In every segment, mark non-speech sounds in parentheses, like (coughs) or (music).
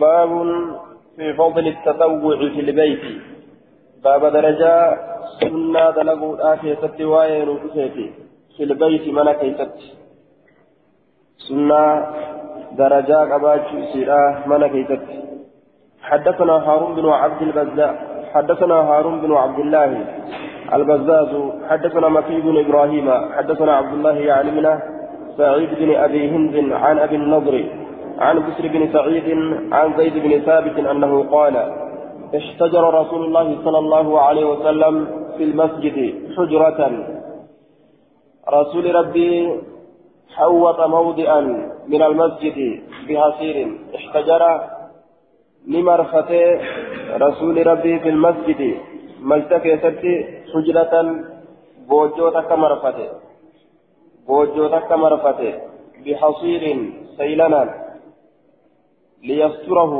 باب في فضل التطوع في البيت. باب درجة سنة دلقوا آتي ستوايا نوتيتي في البيت ملك يتت سنة درجة قبات سيرة ملك يتت حدثنا هارون بن عبد البزاء. حدثنا هارون بن عبد الله البزاز. حدثنا مكي بن إبراهيم. حدثنا عبد الله يعني من سعيد بن أبي هند عن أبي النضر. عن بسر بن سعيد عن زيد بن ثابت أنه قال اشتجر رسول الله صلى الله عليه وسلم في المسجد حجرة. رسول ربي حوط موضعا من المسجد بحصير اشتجر لمرفته رسول ربي في المسجد ملتك ستي حجرة بوجو تك مرفته بوجو تك مرفته بحصير سيلنا. ليستره.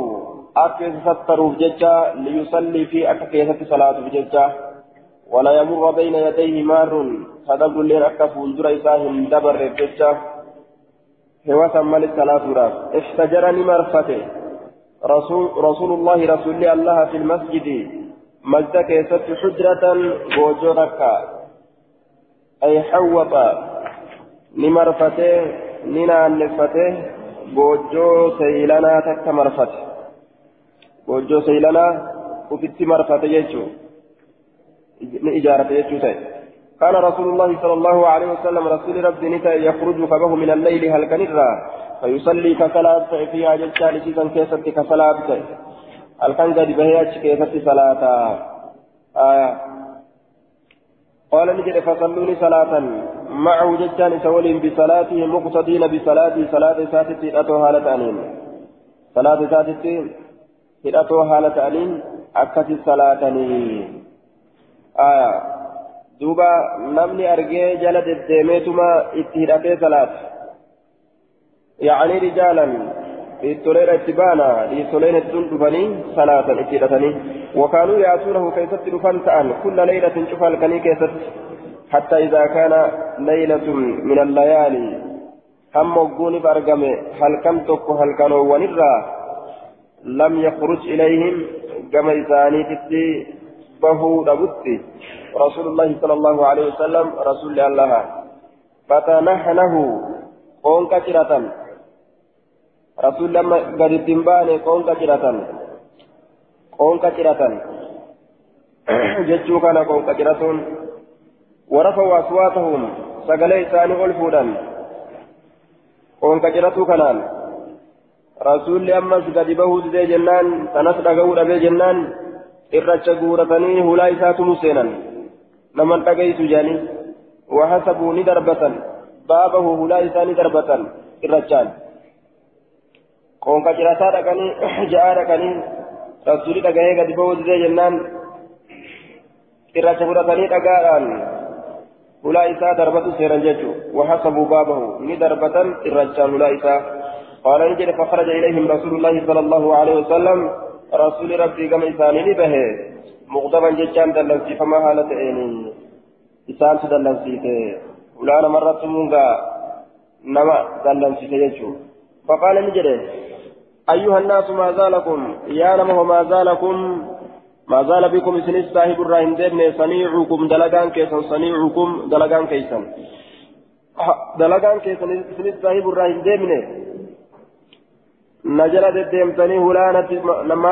أكيس ستروف ججا ليصلي في أكيسة صلاة ججا ولا يمر بين يديه مار صدق لين أكف ولدر إساهم دبر ججا هو سمى للصلاة راس. اشتجرني مرفته. رسول, رسول الله رسول الله في المسجد. مجد كيست حجرة وجرك أي حوط نمرفته ننا نفته. بوجو سيلنا تك مرفته بوجو سيلنا وفي مرفته يجو إجارة يجو كان رسول الله صلى الله عليه وسلم رسول ربي نتا يخرج فبه من الليل هل كنرا فيصلي كصلاة فيها جلسان سيزن كيست كصلاة هل كان قد بهياتش كيست صلاة آية قال نجد فصلوني صلاة؟ معه جلسان سولين بصلاته مقتدين بصلاته صلاة ساتتي أتو هالة أنين. صلاة ساتتي أتو هالة أنين أكثر صلاة آية. دوبا نمني أرجي جل ديميتما اتهدأتي صلاة. يعني رجالا لتولين اتبانا لتولين الدندفني صلاة اتهدأتني وكانوا يأتونه كيست دفن تأن كل ليلة شوف الكني كيست حتى إذا كان ليلة من الليالي هم وقوني بأرقم هل كم تكو هل كانوا ونرى؟ لم يخرج إليهم. كما إساني تتي بهو دبتي رسول الله صلى الله عليه وسلم رسول الله. فتنحنه. قون كثيرة رسول الله قد تنباني قون كثيرة قون كثيرة جتشو كان قون كثيرة ورفعوا أصواتهم سقلي ثاني ألفودا قون كثيرة كنان رسول أمس قد بهو دي جنان تنسل قول أبي جنان irracha guuratanii hulaa isaatu museenan naman dhagaysu jaanii وحسبوا ندربة بابه هلا إساني دربة الرجال قوم كجراتا دكاني جاء دكاني رسولي دكاني قد بود زي جنان الرجال غرتني دكان هلا إسا دربة سيرا جيتو وحسبوا بابه ندربة الرجال هلا إسا قال نجد فخرج إليهم رسول الله صلى الله عليه وسلم رسول ربي كما إساني به مغضبا جتان دلنسي فما هالة إني إسان تدلنسيته ولانا مرة مونغا نما دلنسيته يجو فقال نجري أيها الناس ما زالكم يا نمه ما زالكم ما زال بكم سنس صاحب الرحم دين صنيعكم دلقان كيسا صنيعكم دلقان كيسا دلقان كيسا سنس صاحب الرحم دين نجرة الديمتني هلانة لما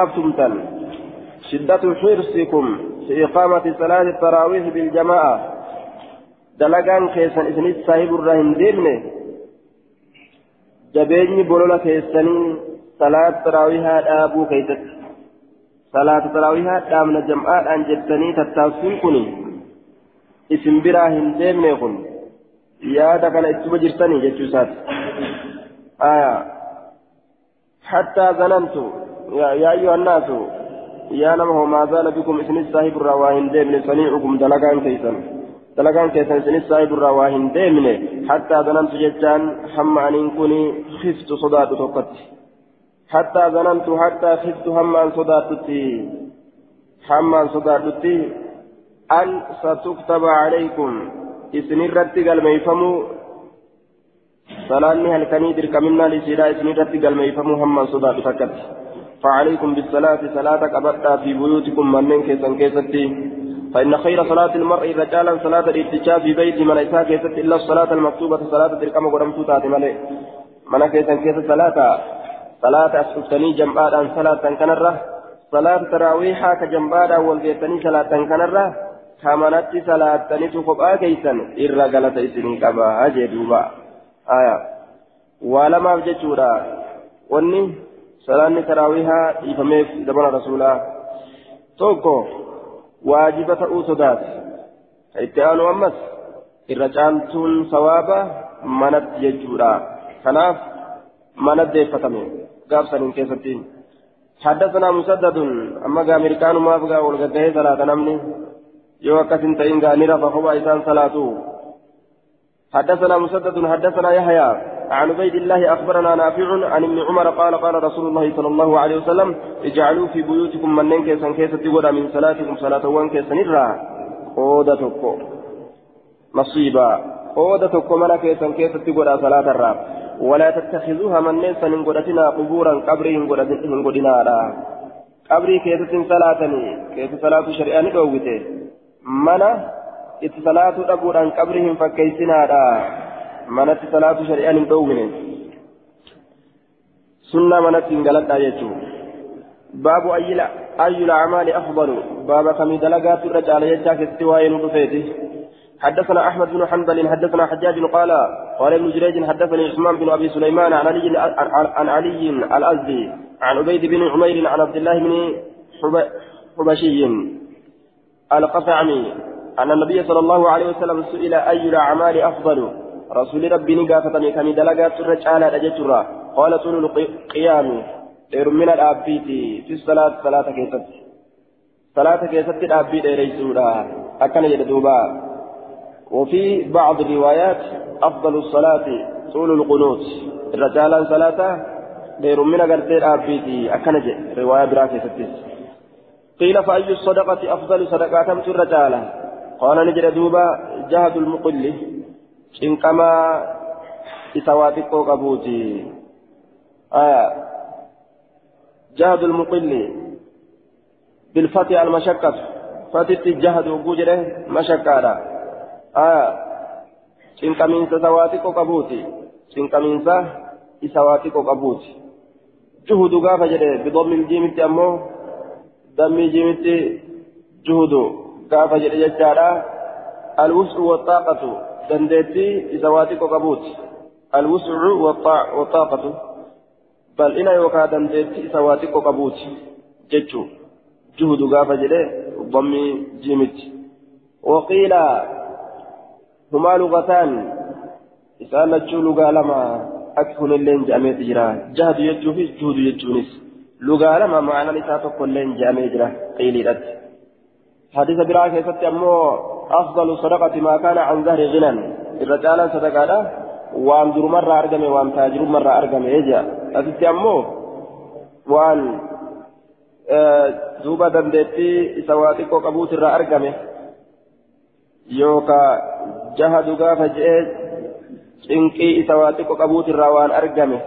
شدة حرصكم في إقامة صلاة التراويح بالجماعة. دلقان كيسن إسنيت صاحب الرحم ديمني جبيني بولولا كيسني. صلاة التراويح أبو كيست صلاة التراويح دامنا جماعة أن جبتني تتاسون كني اسم براهن ديمني كن يا دكان اسم جرتني جتشوسات آية حتى ظننت يا, يا أيها الناس يا نمه ما زال بكم اسم الصاحب الرواهن ديمن صنيعكم دلقان كيسن دلقان كيسن اسم الصاحب الرواهن ديمن حتى ظننت ججان حم أن كوني خفت صدات توقت حتى ظننت حتى خفت هم أن صداتتي هم أن صداتتي أن ستكتب عليكم. اسم الرد قال ما يفهموا. salaanni halkanii dirqaminaa lisiidhaa isinirratti galmeeffamuu hammaan sodaatu takkatti فعليكم بالصلاة صلاة أبدا في بيوتكم من كيسا كيستي. فإن خير صلاة المرء رجالا صلاة الاتجاه في بيت من إساء كيست إلا الصلاة المكتوبة صلاة تلقم ورمتو تاتي ملي من كيسا كيست صلاة. صلاة أسفتني جمعادا صلاة كنرة صلاة تراويحا كجمعادا والبيتني صلاة كنرة كمنت صلاة تنتو قبآ كيسا إرى غلط إسني كبا أجدوبا آية ولما بجتورا وني صلاة تراويحا إفميف دبنا رسولا توكو ka itti aanu ammas irra caaltuun sawaaba manatti jechuudha. Kanaaf mana deeffatame gaafsaniin keessatti حدثنا مسدد أما أمريكان ما بقى والقديه صلاة نمني يو أكسن تئن غانيرا فهو إنسان صلاته حدثنا مسدد حدثنا يحيى عن عبيد الله أخبرنا نافع عن ابن عمر قال قال رسول الله صلى الله عليه وسلم اجعلوا في بيوتكم من كيسا كيسا تقول من صلاتكم صلاة وان كيسا نرى قودة تكو نصيبا قودة تكو من كيسا كيسا تقول صلاة الراب ولا تتخذوها من نيسا نقودتنا قبورا قبري نقودنا قبري كيسا صلاتني كيسا صلاة شريان قوته منا اتصالات أبورا قبرهم فكيسنا manatti salaatu shari'aan hin dhoowwine sunnaa manatti hin galadhaa jechuun baabu ayyul acmaali afdalu baaba kamii dalagaatu irra caala jechaa حدثنا أحمد بن حنبل حدثنا حجاج قال قال ابن جريج حدثني عثمان بن أبي سليمان عن علي عن علي الأزدي عن عبيد بن عمير عن عبد الله بن حبشي القطعمي أن النبي صلى الله عليه وسلم سئل أي الأعمال أفضل؟ رسول ربي نقافتني كم دلقات تعالى أجترا قال طول القيام من الأبيت في الصلاة صلاة كيست. صلاة كيست الأبيت ريسولا أكن يدوبا. وفي بعض الروايات أفضل الصلاة طول القنوت. الرجال صلاة خير من الأبيت أكن رواية براكي ستس قيل فأي الصدقة أفضل صدقات الرجال؟ قال نجد دوبا جهد المقل. cinqamaa isa waa xiqqoo qabuuti جهد المقل. بالفتح المشقة. فتت جهد وجوجره مشقة. آه cinqamiinsa sawaa xiqqoo qabuuti cinqamiinsa isa waa xiqqoo qabuuti juhudu gaafa jedhe bidommil jiimitti ammoo dammii jiimitti juhudu gaafa jedhe jechaadha alwus'u waxaaqatu dandeettii isa waa xiqqoo qabuuti alwuscu waxaaqatu bal'ina yookaan dandeettii isa waa xiqqoo qabuuti jechuu juhudu gaafa jedhe dhammii jiimitti waqiila humaa lugataan isaan lachuu lugaa lama akka kunillee je'ameeti jira jahadu jechuu fi juhudu jechuunis lugaa lama ma'anaan isaa tokkollee je'amee jira qiiliidhatti hadiisa biraa keessatti ammoo أفضل الصدقة ما كان عن ظهر غنى الرجال صدقة وان در مرة أرقم وان تاجر مرة أرقم إيجا أتتي أمو isa waa xiqqoo qabuutu irraa argame yookaa jahadu gaafa je'ee cinqii isa waa xiqqoo qabuutu irraa waan argame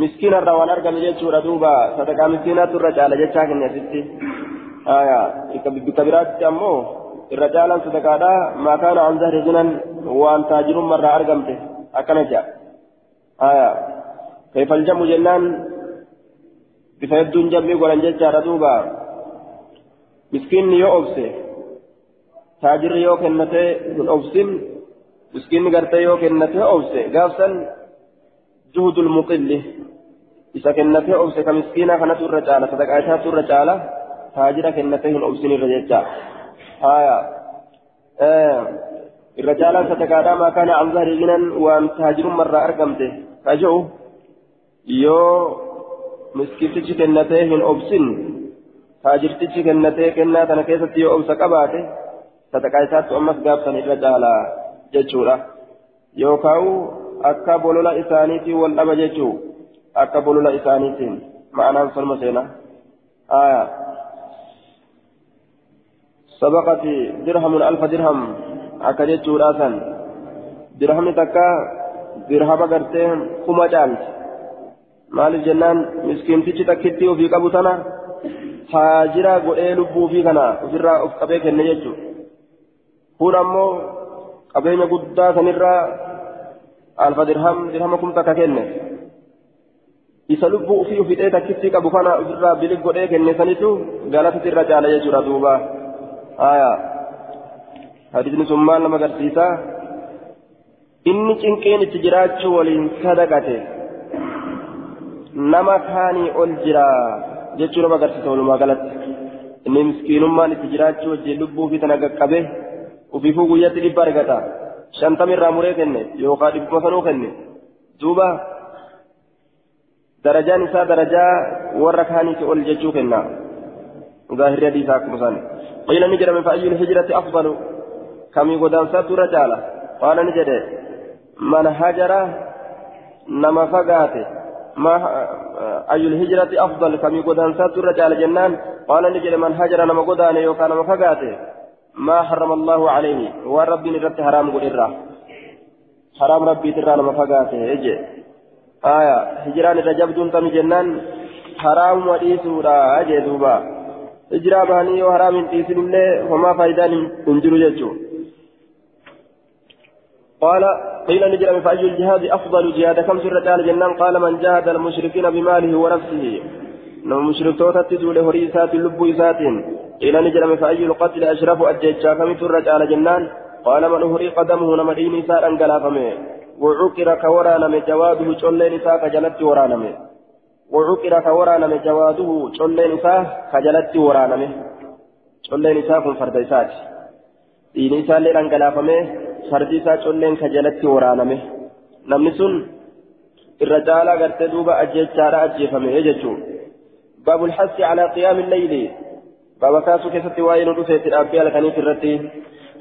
miskiina irraa waan argame jechuudha duuba sadaqaa miskiinaatu irra caala jechaa kenne asitti بكبيرات أمو الرجال صدقادا ما كان عن ظهر غنى وأن تاجر مرة أرقمته أكنجا آية كيف الجم جنان بفيدون جمي ولن ججار دوبا مسكين يؤبسي تاجر يو كنته من أبسين مسكين قرته يو كنته أبسي قافسا جهد المقل إذا كنته أبسي كمسكينة كانت الرجالة صدقاتها الرجالة taajira kennatee hin obsin irra jecha haya irra caalaan sadaqaadhaa maa kana an zahri ginan waan taajirummarraa argamte kaje'u yoo miskitichi kennatee hin obsin taajirtichi kennatee kennaa tana keessatti yoo obsa qabaate sadaqaa isaatti ammas gaafsan irra caalaa jechuudha yookaan akka bolola isaaniitiin wal dhaba jechuu akka bolola isaaniitiin ma'anaan salma seenaa. سبقت درهم ألف درهم أكدت راسا درهم تكا درهم قرتين كما جالت maaliif jennaan miskiintichi takkitti ofii qabu tana haajira godhee lubbuu fi kana ofirraa of qabee kenne jechuudha kun ammoo qabeenya guddaa sanirraa alfa dirham dirhama kum takka kenne isa lubbuu ofii ofidhee takkitti qabu kana ofirraa bilig godhee kenne sanitu galatatti irra caala jechuudha duuba aayaa hadisni sun maal nama agarsiisa inni cinqeen itti jiraachuu waliin sadaqate nama kaanii ol jira jechuu nama agarsiisa walumaa galatti inni miskiinummaan itti jiraachuu wajjin lubbuu fi tana qaqqabe ufiifuu guyyatti dhibba argata shantami irraa muree kenne yookaan dhibbuma sanuu kenne duuba darajaan isaa darajaa warra kaaniiti ol jechuu kenna ظاهر حديث أكم ثاني قيل نجرم فأي الهجرة أفضل كم قدام رجالا قال نجد من هجر نما فقاته ما أي الهجرة أفضل كم قدام رجال جنان قال نجد من هجر نما قدان يوكا نما فقاته ما حرم الله عليه. ورب نرد حرام قدرة. حرام ربي ترى نما فقاته. أجي آية. هجران رجب تم جنان. حرام وديسورا. أجي دوبا. هجرا بهني وحرام تيسن الله وما فايدان انجروا ججو. قال قيل نجرم فأي الجهاد أفضل جهاد. كم سر جنان؟ قال من جاهد المشركين بماله ونفسه. نو مشرك توتا تدول هريسات اللب إسات قيل نجرم فأي القتل أشرف أجيتشا كم سر جنان قال من هري قدمه نمدين إساء أنقلافمه وعكر كورانم جواده جلين إساء كجلت ورانمه وعكر كورانم جواده جلين إساء كجلت ورانمه جلين إساء كن فرد إسات دين إساء لين fardi isaa colleen ka jalatti waraaname. Namni sun irra caalaa gartee duuba ajjechaadha ajjeefame jechuun. Lxassi calaa qiyaami leyli baaba kaasuu keessatti waa'ee nu dhufeetti dhaabbii halkaniif irratti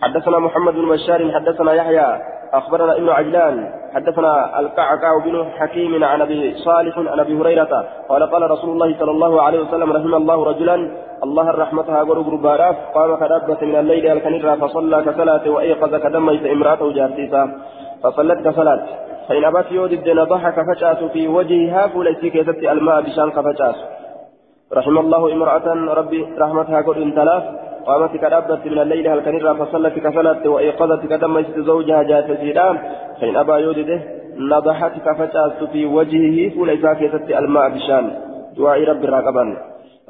حدثنا محمد بن بشار حدثنا يحيى أخبرنا ابن عجلان حدثنا القعقاع بن حكيم عن أبي صالح عن أبي هريرة قال قال رسول الله صلى الله عليه وسلم رحم الله رجلا الله الرحمة هاغر غرباراف قام كدابة من الليل الكنيرة فصلى كصلاة وأيقظ كدميت امرأته جارتيسا فصلت كصلاة. فإن أبت يودد ضحك فجأت في وجهها فليس كيست الماء بشان فجأت رحم الله امرأة ربي رحمتها قد انتلاف قامت كدابة من الليل الكنيرة فصلت كصلاة وأيقظت كدميت زوجها جارتيسا فإن أبا يودده نضحت فجأت في وجهه فليس كيست الماء بشان. دعاء ربي راقبا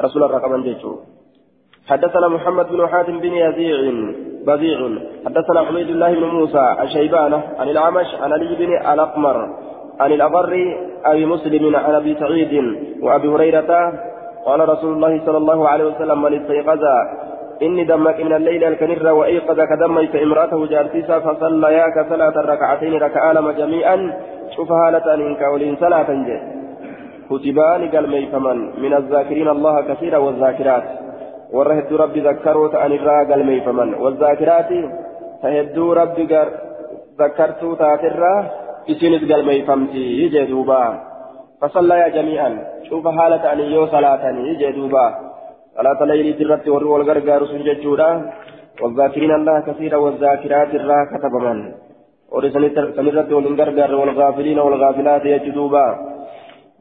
رسول الرقم جيشه حدثنا محمد بن حاتم بن يزيع بزيع. حدثنا حميد الله بن موسى الشيبانة عن الأعمش عن علي بن الأقمر عن الأبر أبي مسلم عن أبي سعيد وأبي هريرة قال رسول الله صلى الله عليه وسلم من استيقظ إني دمك من الليل الكنر وأيقظ كدميت امرأته جارتيسا فصليا كصلاة الركعتين ركعالم جميعا شوف هالة إنك ولين صلاة جي. كتبان قال ميفمن من الذاكرين الله كثيرا والذاكرات. ورهد ربي ذكروا تأن الرا قال ميفمن والذاكرات فهدوا ربي ذكرتوا تاترا إسنت قال ميفمتي يجي دوبا. فصلى يا جميعا. شوف حالة أن يو صلاة يجي دوبا. صلاة الليل ترت وروا الغرغار سنججودا والذاكرين الله كثيرا والذاكرات الرا كتب من ورسنت والغرغار والغافلين والغافلات يجدوبا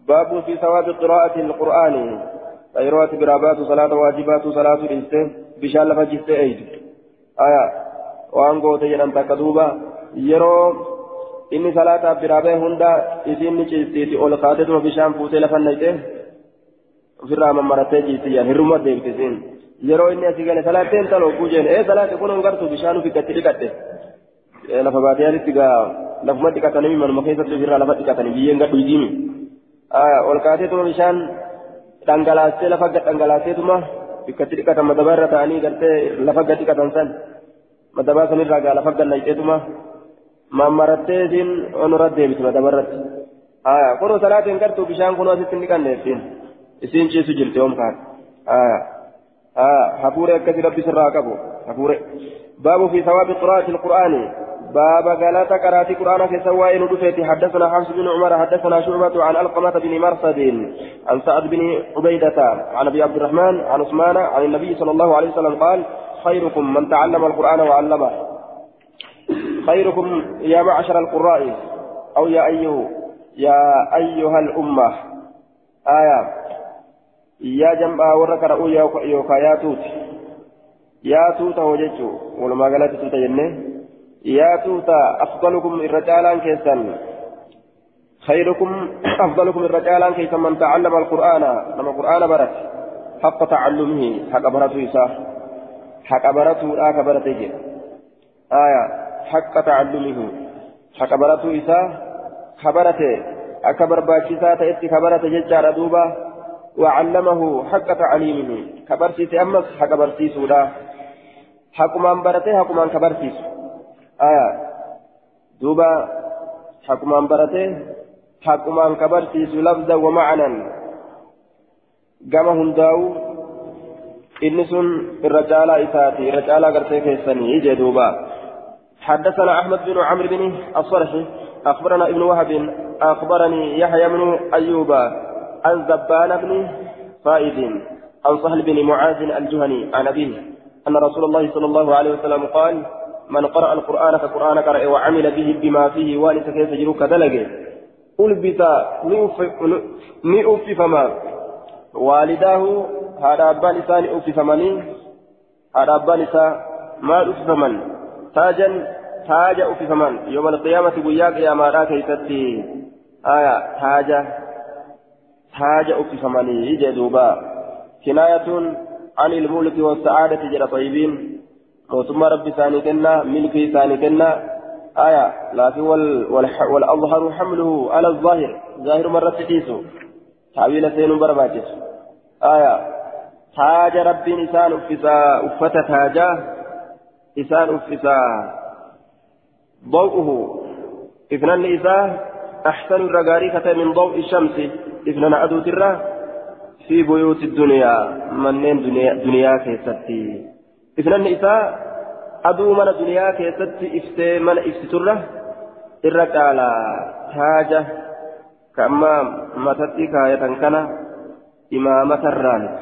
باب في ثواب قراءة القرآن. خيرات برابات صلاة واجبات صلاة الإنسان بشان لفجت أيد. آية. وأن قوت جنان تكدوبا. يرو إني صلاة برابة هندا إذن نجيستي أول قاتل بشان فوتي لفنيته في الرامة مرتين جيسيا هرمة ديبتسين yeroo inni asii gale salaateen taloo kuujeen ee salaate kun hongartu bishaanu fikkatti dhiqatte lafa baadiyyaatti gaa lafuma dhiqatanii manuma keessatti ofirraa lafa dhiqatanii biyyeen gadhu ijiimi ol kaateetuma bishaan dhangalaastee lafa dhangalaasteetuma bikkatti dhiqatan madaba irra ta'anii gartee lafa gad dhiqatan san madabaa sanirraa gaa lafa gad nayxeetuma mammarattee isiin onurra deebiti madaba irratti kunoo salaateen gartuu bishaan kunoo asitti hin dhiqanne isiin ciisu jirti oomkaan hafuure akkasi rabbi sirraa qabu hafuure baabu fi sawaabi qiraa'ati alqur'aani باب قالت قراتي قرآن في سواء ندفت حدثنا حفص بن عمر حدثنا شعبة عن علقمة بن مرصد عن سعد بن عبيدة عن أبي عبد الرحمن عن عثمان عن النبي صلى الله عليه وسلم قال خيركم من تعلم القرآن وعلمه خيركم يا معشر القراء أو يا أيها يا أيها الأمة. آية. يا جمع ورقة رؤوا يوكا يا توت. يا توت وجدت ولما قالت توت يا توت أفضلكم الرجال كيسان. خيركم (clears throat) أفضلكم الرجال كيسا من تعلم القرآن. لما القرآن برت. حق تعلمه. حق برته إساه حق برته لا كبرته آية. حق تعلمه حق برته إساه خبرته أكبر باشيسا تأتي خبرته ججار دوبا وعلمه حق تعليمه كبرسيس أمس حق برسيس لا حق من برته حق من كبرسيس آية دوبا حق من برته حق من كبرسيس لفظا ومعنى كما هنداو إن سن الرجال إساتي الرجال قرتي كيسني جدوبا حدثنا أحمد بن عمرو بن الصرحي أخبرنا ابن وهب أخبرني يحيى بن أيوب عن زبان بن فائد عن سهل بن معاذ الجهني عن أبيه أن رسول الله صلى الله عليه وسلم قال من قرأ القرآن فقرآن قرأ وعمل به بما فيه وانس كيف يجروك دلقه ألبس نؤف فما والداه هذا أبان إسان أف فمني هذا أبان إسان ما أف تاجا تاج أف فمن يوم القيامة وياك يا مارا كيفتي. آية تاج تاج أف فمني جدوبا كناية عن الملك والسعادة جرى طيبين. موتما ربي ثاني ملكي ثاني آية لكن وال والأظهر حمله على الظاهر. ظاهر مرة تحيسه تأويل سين برباتس آية تاج ربي نسان أفسا أفت تاجا نسان أفسا ضوءه إذن إذا أحسن الرقاريكة من ضوء الشمس إذن أدو ترى في بيوت الدنيا منين دنيا, دنيا كيستي إذن إذا أدو من الدنيا كيستي إفتي من إفتتره الرقالة تاجة كما متتي كاية كان إمامة الران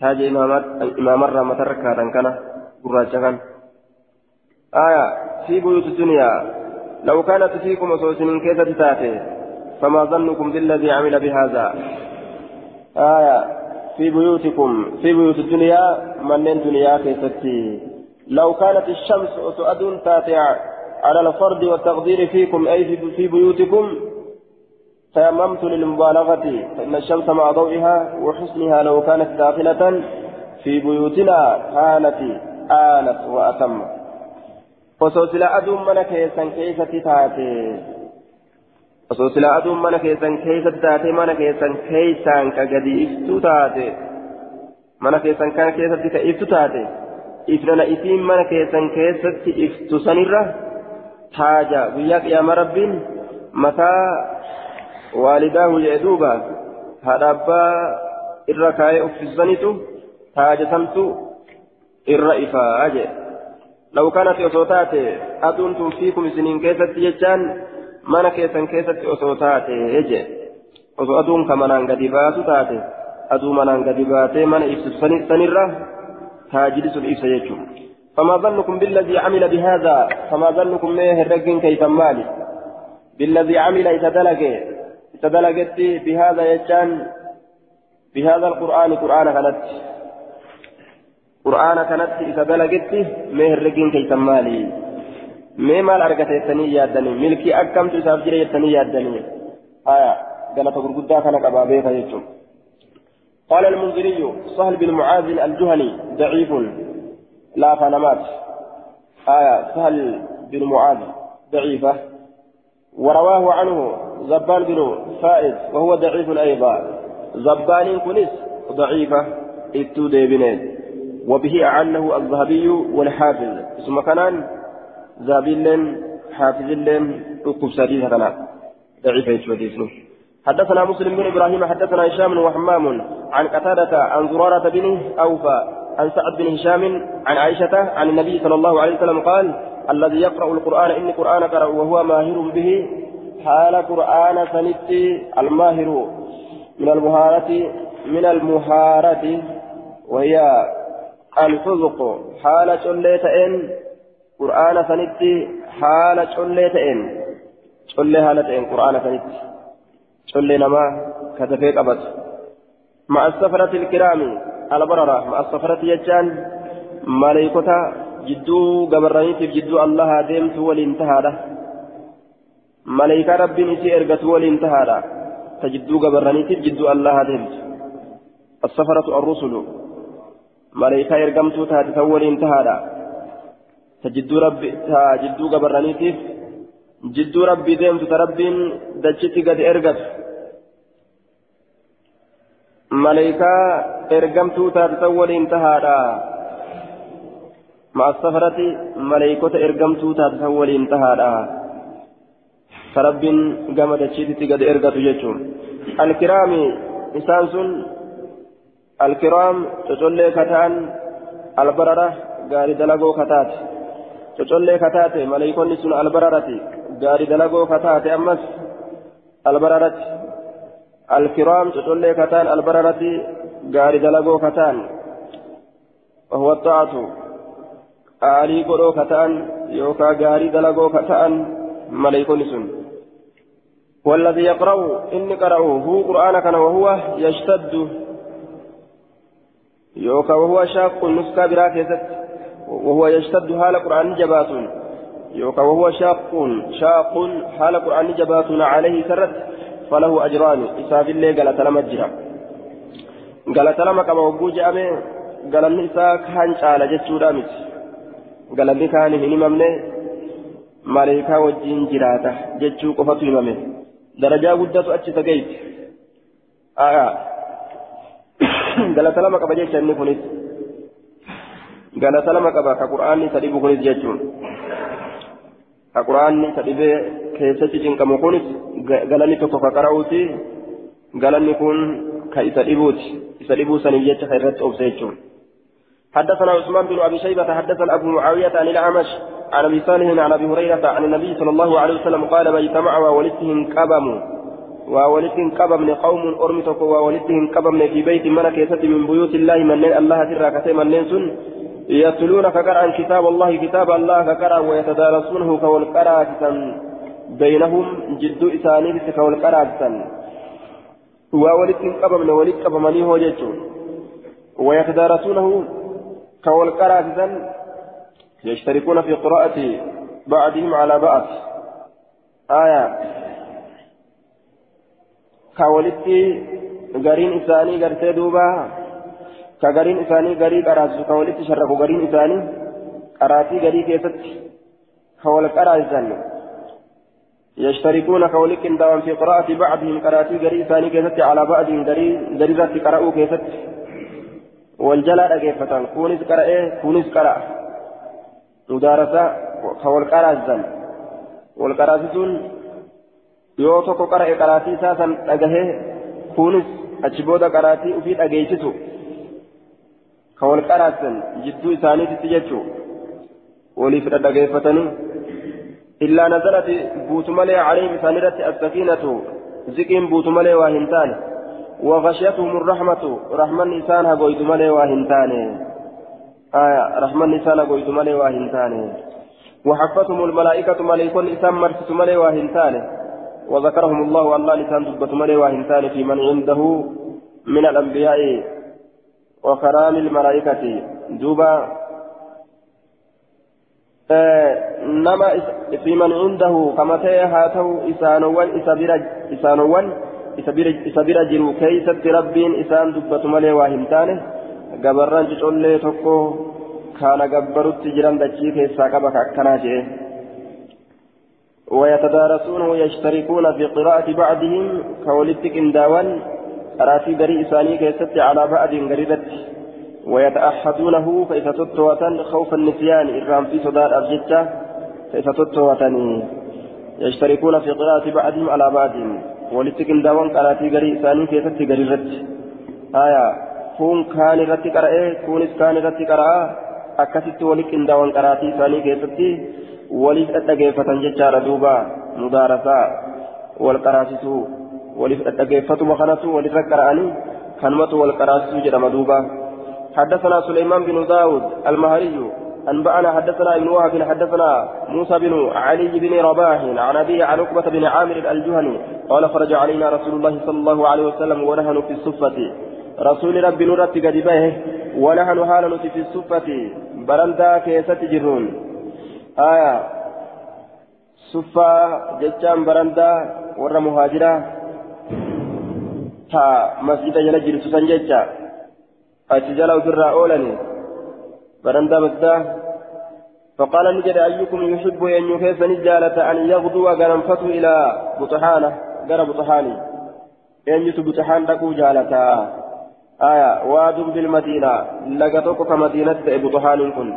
تاج إمامة إمام الرامة الركاتا كان قراجة آية في بيوت الدنيا. لو كانت فيكم أسوسن كيف تاتي فما ظنكم بالذي عمل بهذا. آية في بيوتكم في بيوت الدنيا من الدنيا كيفتي لو كانت الشمس أسؤد تاتي على الفرد والتقدير فيكم أي في بيوتكم تيممت للمبالغة فإن الشمس مع ضوئها وحسنها لو كانت داخلة في بيوتنا كانت آنت وأتمت osoo silaa aduun mana keessan keessatti taate osoo silaa aduun mana keessan keessatti taate mana keessan keessaan ka gadi iftu taate mana keessan kana keessatti ka iftu taate ifnana isiin mana keessan keessatti iftu sanirra taaja. Guyyaa qiyaama rabbiin mataa waalidaahu jee duuba. Haadha abbaa irra kaayee uffisanitu taaja santu irra ifaa jee لو كانت أصوتات أدون فيكم سنين كيست يجان osoo taate je osoo aduun ka manaan gadi baatu taate aduu manaan gadi baatee mana ibsu sanirra taajili sun ibsa jechuudha فما ظنكم بالذي عمل بهذا فما ظنكم ما هرقين كيف مالي بالذي عمل يتدلق يتدلقت بهذا يجان بهذا القرآن قرآن كانت isa dalagetti mee herregiin keeysan maali mee maal argate jettanii yaaddanii milkii akkamtu isaaf jira jettanii yaaddanii haya galata gurguddaa kana qabaa beeka jechuun قال المنذري سهل بن معاذ الجهني ضعيف لا فنمات آية سهل بن معاذ ضعيفة ورواه عنه زبان بن فائد وهو ضعيف أيضا زبان كنس ضعيفة اتو ديبنين وبه أعنه الذهبي والحافظ. ثم كان ذهبي حافظ أكتب سديد هذا ضعيف يتوديسه حدثنا مسلم بن إبراهيم حدثنا هشام وحمام عن قتادة عن زرارة بن أوفى عن سعد بن هشام عن عائشة عن النبي صلى الله عليه وسلم قال الذي يقرأ القرآن إني قرآن قرأ وهو ماهر به حال قرآن سنتي الماهر من المهارة من المهارة وهي الحذق حال شليتين قرآن سنتي حال شليتين شلي حالتين قرآن سنتي شل نما كتفي قبط مع السفرة الكرام البررة مع السفرة يجان ملائكة جدو قبرانيت جدو الله ديمت والانتهى له ملائكة ربي نسي ارقت والانتهى له تجدو قبرانيت جدو الله ديمت السفرة الرسل ملائكة ارقمت تاتي والانتهى له تجدو ربي تجدو قبرانيت جدو ربي ديمت تربين دجتي قد ارقت ملائكة ارقمت تاتي والانتهى له مع السفرة ملائكة إرقمتو تاتسا ولين تهادا فرب قام دشيتي قد إرقت جيتشون الكرام إنسان سن الكرام تتولي كتان البررة غاري دلقو كتات. تتولي كتات ملائكة سن البررة غاري دلقو كتات. أمس البررة. الكرام تتولي كتان البررة غاري دلقو كتان. وهو الطاعة. ka ta'an yookaan gaarii dalagoo ka ta'an maleeykonni sun والذي يقرأ إني قرأه هو قرآن كان وهو يشتد. يوكا وهو شاق النسكة براكزت وهو يشتد حال قرآن جبات يوكا وهو شاق شاق حال قرآن جبات عليه سرت فله أجران إساف الله قال تلم الجرى قال تلم كما وبوج أمي قال النساء كان شعال جتشورا مت galanni kaan hin himamne maleekaa wajjiin jiraata jechuu qofatu himame. Darajaa guddatu achi tageeyti galata lama qaba jecha inni kunis galata lama qaba ka qur'aanni isa dhibu kunis jechuun ka qur'aanni isa dhibee keessatti cinqamu kunis galanni tokko ka qara'uuti galanni kun ka isa dhibuuti isa dhibuu saniif jecha ka irratti obse jechuun حدثنا عثمان بن ابي شيبه حدثنا ابو معاويه عن الاعمش عن ابي صالح عن ابي هريره عن النبي صلى الله عليه وسلم قال ما اجتمع وولدتهم كبم وولدتهم كبم قوم ارمتك وولدتهم كبم في بيت ملك يسد من بيوت الله من الله ترى كتيم من سن يتلون كقرأ كتاب الله كتاب الله كقرأ ويتدارسونه كوالقراءة بينهم جد إساني كوالقراءة وولدتهم كبم ولد كبمني هو ويتدارسونه كوالقراءة يشتركون في قراءة بعضهم على بعض. آية. كولتي غارين إساني غرتي دوبا كغارين إساني غاري قراسو كولتي شرقوا غارين إساني قراتي غاري كيست كوالقراءة يشتركون كولك دوام في قراءة بعضهم قراتي غاري إساني كيست على بعضهم غاري غاري ذات قرأوا كيست والجلا dhaggeeffatan kunis qara'ee kunis qara'a. Mudaarasa ka wal qaraasan. Wal qaraasisuun yoo tokko qara'e qaraatii isaa san dhagahee kunis achi booda qaraatii ufii dhageessisu ka wal qaraasan jidduu isaaniititti jechuu waliif dhaggeeffatanii illaa nazalati buutu malee caleem isaanirratti assakiinatu ziqiin buutu malee waa hin taane وغشيتهم الرحمة رحمن إنسان هقويت ملي واهنتاني آية رحمن إنسان هقويت ملي واهنتاني وحفتهم الملائكة ملائكة إنسان مرست ملي واهنتاني وذكرهم الله الله لسان دبت ملي واهنتاني في من عنده من الأنبياء وكرام الملائكة دوبا ta'u isaanowwan isa bira isaanowwan isa bira jiru keeysatti rabbiin isaan dubbatu malee waa hin taane gabarran cocollee tokko kaana gabbarutti jiran dachii keessaa qaba ka akkanaa jedhe ويتدارسونه يشتركون في قراءة بعضهم كولدت كنداوان قراتي غري إساني كيست على بعض غريبت ويتأحدونه فإذا تتوة خوف النسيان إرام في صدار أبجدة فإذا تتوة يشتركون في قراءة بعضهم على بعض walitti qindaawwan qaraatii garii isaanii keessatti gari irratti haya kun kaan irratti qara'ee kunis kaan irratti qara'aa akkasitti walitti qindaawwan qaraatii isaanii keessatti jechaadha duuba mudaarasaa wal qaraasisuu waliif dhadhageeffatuma kanatu walirra qara'anii kanumatu wal qaraasisuu jedhama duuba. حدثنا سليمان بن داود المهري أنبأنا حدثنا ابن وهب حدثنا موسى بن علي بن رباح عن أبيه عن عقبة بن عامر الجهني قال خرج علينا رسول الله صلى الله عليه وسلم ونحن في الصفة رسول ربي نورت قد به ونحن حال في الصفة برندا كيست جرون آية صفة جتام برندا ور مهاجرة تا مسجد جل جرس سنجتا أتجلى وفر أولني برندا مسجد فقال نجد أيكم يحب أن يكيس نجالة أن يغدو غنمفته إلى بطحانة غير بطحاني أن يتو بطحان لكو جالة آية واد بالمدينة لقطوك كمدينة بطحان كن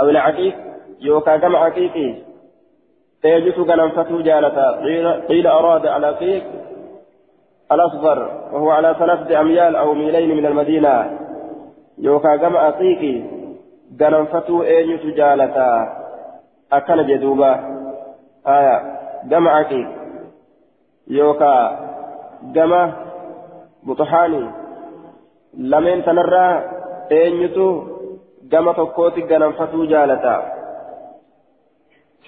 أو العقيق يوكا كم عقيقي تيجت غنمفته جالة قيل, قيل أراد على عقيق الأصغر وهو على ثلاثة أميال أو ميلين من المدينة يوكا كم عقيقي gananfatuu eenyutu jaalataa akkana jedhuuba aya gama aqiiq yookaa gama buxuxaanii lameen tanarraa eenyutu gama tokkooti gananfatuu jaalataa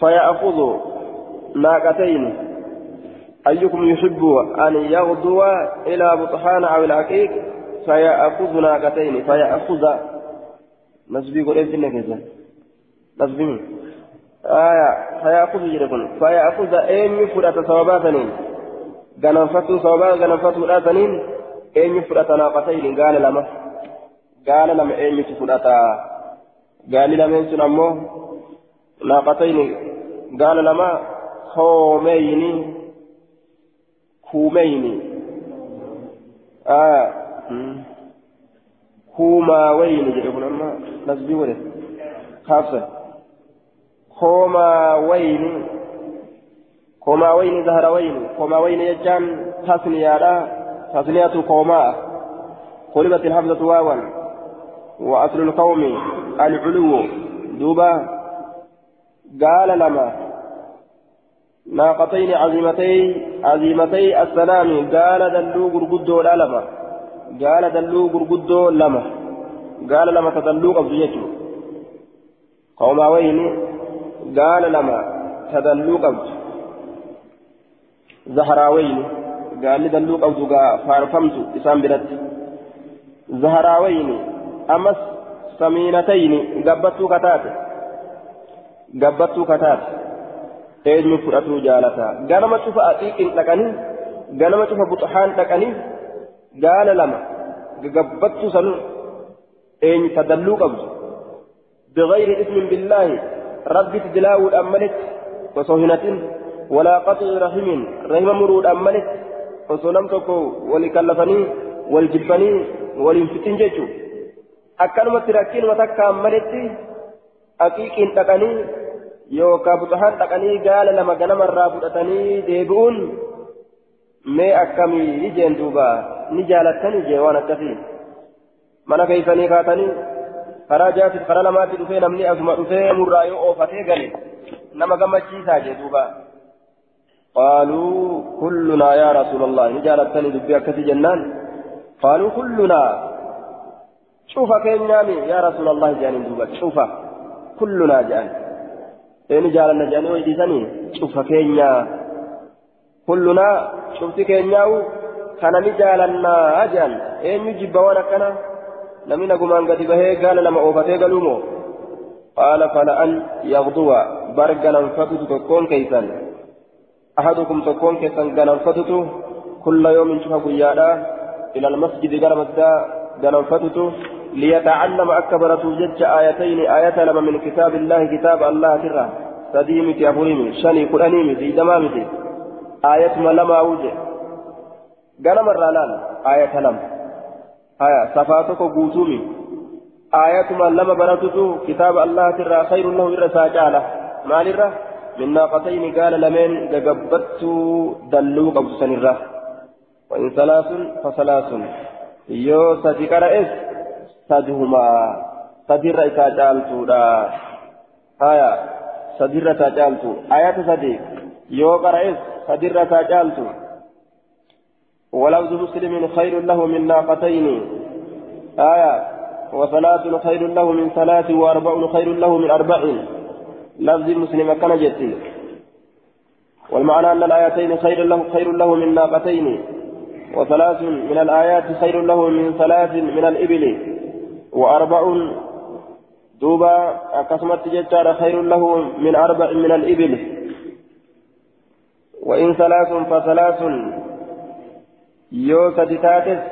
فيأخذ ناقتين أيكم يحب أن يغدو إلى بطحان أو العقيق؟ فيأخذ ناقتين فيأخذ. نسبي قول إنت كذا نسبي آية. فيأخذ جركن فيأخذ أين يفرط صواباتنين غنفتو صوابا غنفتو راتنين أين يفرط ناقتين قال لما. قال لما أين يفرط؟ قال لما أمو ناقتين قال لما خومين كومين آه كوماوين جربنا أما نسبي وله خاصة كوماوين كوماوين زهروين كوماوين يجان تثنية تثنية كوماء قلبت الحمزة واوا وأصل القوم العلو دوبا قال لما ناقتين عظيمتي عظيمتي السلام قال دلو قرقدو لا لما gaala dalluu gurguddoo lama gaala lama ta dalluu qabdu jechuudha qoomaa wayini gaala lama ta dalluu qabdu zaharaa wayini gaalli dalluu qabdu gaa faarfamtu isaan biratti gabbattuu gabbattuu kataate eenyu fudhatuu jaalataa ganama cufa axiiqin dhaqanii ganama cufa buxahaan dhaqanii gaala lama gagabbattu sanu eenyu tadalluu qabdu bigayri ismin billaahi rabbitti dilaawuudhaan malitti osoo hinatin walaa rahimin rahima muruudhaan malitti osoo nam tokko wali kallafanii wal jibbanii waliin fixin jechuu akkanumatti rakkiinuma takkaan malitti aqiiqiin dhaqanii yookaan buxahaan dhaqanii gaala lama ganamarraa fudhatanii deebi'uun mee akkamii ijeen duubaa ni jaalattanii jee waan akkasii mana keeysanii kaatanii karaa jaatiif karaa lamaatti dhufee namni asuma dhufee murraa yoo oofatee gale nama gammachiisaa jee duuba قالوا كلنا يا رسول الله نجالتني دبي أكسي جنان قالوا كلنا شوف كينيامي يا رسول الله جاني دوبا شوف كلنا جان إيه نجالنا جاني ويديسني شوف كينيا كلنا شفت كينياو kana ni jaalannaa jedhan eenyu jibba waan akkana namni nagumaan gadi bahee gaala lama oofatee galuumoo qaala fala an yaqduwa bar gananfatutu tokkoon keeysan ahadukum tokkoon keessan gananfatutu kulla yoomin cufa guyyaadha ila almasjidi gara masjidaa gananfatutu ليتعلم أكبر توجج آيتين آية لما من كتاب الله كتاب الله ترى سديمتي أفريمي شني في دمامتي آية ما لما وجه ganama irraa laal ayata lama haya safaa tokko guutuumi ayatuma lama baratutu kitaaba allahatirraa khayrun lahu irra isaa caala maalirra min naaqatayni gaala lameen gagabbattuu dalluu qabdu sanirra وإن ثلاث فثلاث يو قرأس سدهما سدير إسا جالتو دا هايا سدير إسا جالتو آيات سدي يو قرأس سدير إسا جالتو ولفظ مسلم خير له من ناقتين آية وثلاث خير له من ثلاث وأربع خير له من أربع لفظ مسلم كان والمعنى أن الآيتين خير له خير له من ناقتين وثلاث من الآيات خير له من ثلاث من الإبل وأربع دوبا أقسمت جتار خير له من أربع من الإبل. وإن ثلاث فثلاث يو سدتاتس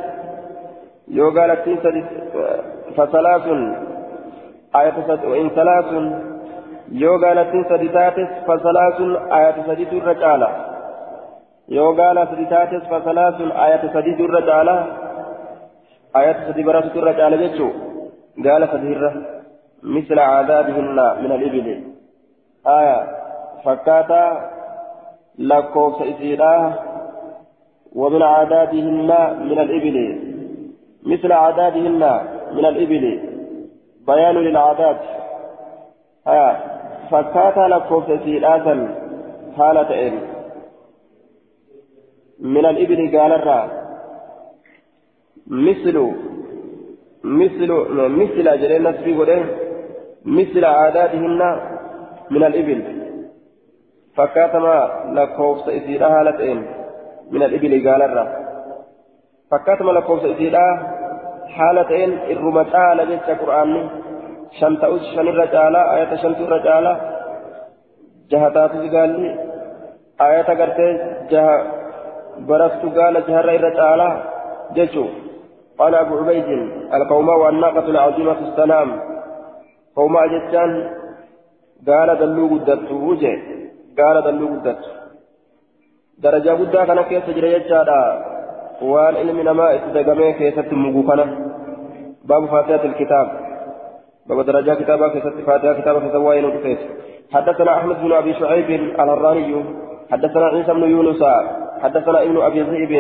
يو قالت فثلاث آية وإن ثلاث يو قالت سدتاتس فثلاث آية سديت الرجالة يو قال سدتاتس فثلاث آية سديت الرجالة آية سدي براسة الرجالة جتشو قال سديرة مثل عذابهن من الإبل. آية. فكاتا لكوكس إسيراه ومن عاداتهن من الإبل. مثل عاداتهن من الإبل. بيان للعادات آه فكاتا لكوكس إسيراه حالة إن من الإبل قال الرا. مثل مثل مثل جرين نسبي مثل عاداتهن من الإبل فكاتما لكوفس إسيرا هالتين من الإبل قال الرا فكاتما لكوفس إسيرا حالتين الرمتاء لجيش قرآن شمت أس شن الرجالة آية شمت الرجالة جهتات قال لي آية قرتي جه برست قال جهر الرجالة جيشو قال أبو عبيد القوم والناقة العظيمة السلام. قوم أجتان قال دلو قدرت وجه قال دلو قدرت درجة قدرت كان كيف تجري يجادا وان علم نما اتدقمي كيف تمغوكنا باب فاتحة الكتاب. باب درجة كتابة كيف فاتحة كتابة في سواين وكيف حدثنا أحمد بن أبي شعيب الهراني حدثنا عيسى بن يونس. حدثنا ابن أبي ذئب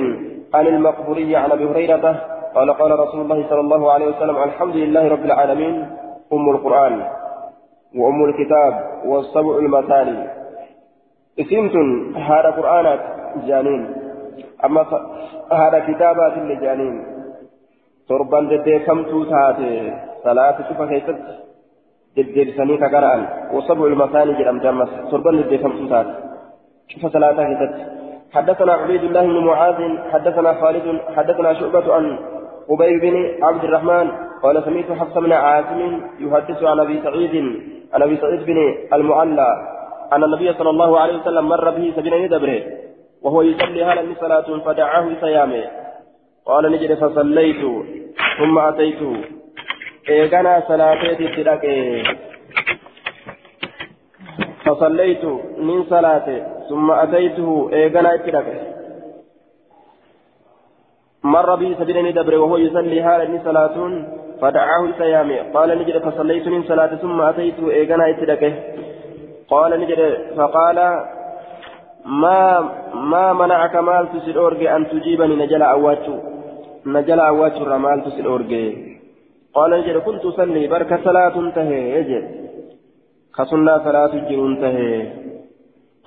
عن المقبوري عن أبي هريرة قال قال رسول الله صلى الله عليه وسلم الحمد لله رب العالمين أم القرآن وأم الكتاب والسبع المثاني. اسمت هذا قرآنات جانين أما هذا كتابات لجانين. تربان ددي كم توتاتي صلاة شوفا كيست ددي سني كقرآن وسبع المثاني جرم جمس تربان ددي كم توتاتي شوف صلاة كيست حدثنا عبيد الله بن معاذ حدثنا خالد حدثنا شعبة عن أبي بن عبد الرحمن قال سمعت حفص بن عاصم يحدث عن أبي سعيد عن أبي سعيد بن المعلى أن النبي صلى الله عليه وسلم مر به سبيل يدبره وهو يصلي هل صلاة فدعاه سيامه قال نجد فصليت ثم أتيت. إيقنا صلاتي تلك فصليت من صلاته ثم أتيته. إيقنا تلك مر بي سبيل دبر وهو يصلي هذا صلاة فدعاه سيامي قال نجد فصليت من صلاة ثم أتيت إيقنا اتدكه قال نجد فقال ما ما منعك مال تسل أورجي أن تجيبني؟ نجل أواتو نجل أواتو رمال تسل أورجي قال نجد كنت أصلي بركة صلاة انتهي. يجد خصنا صلاة الجر انتهي.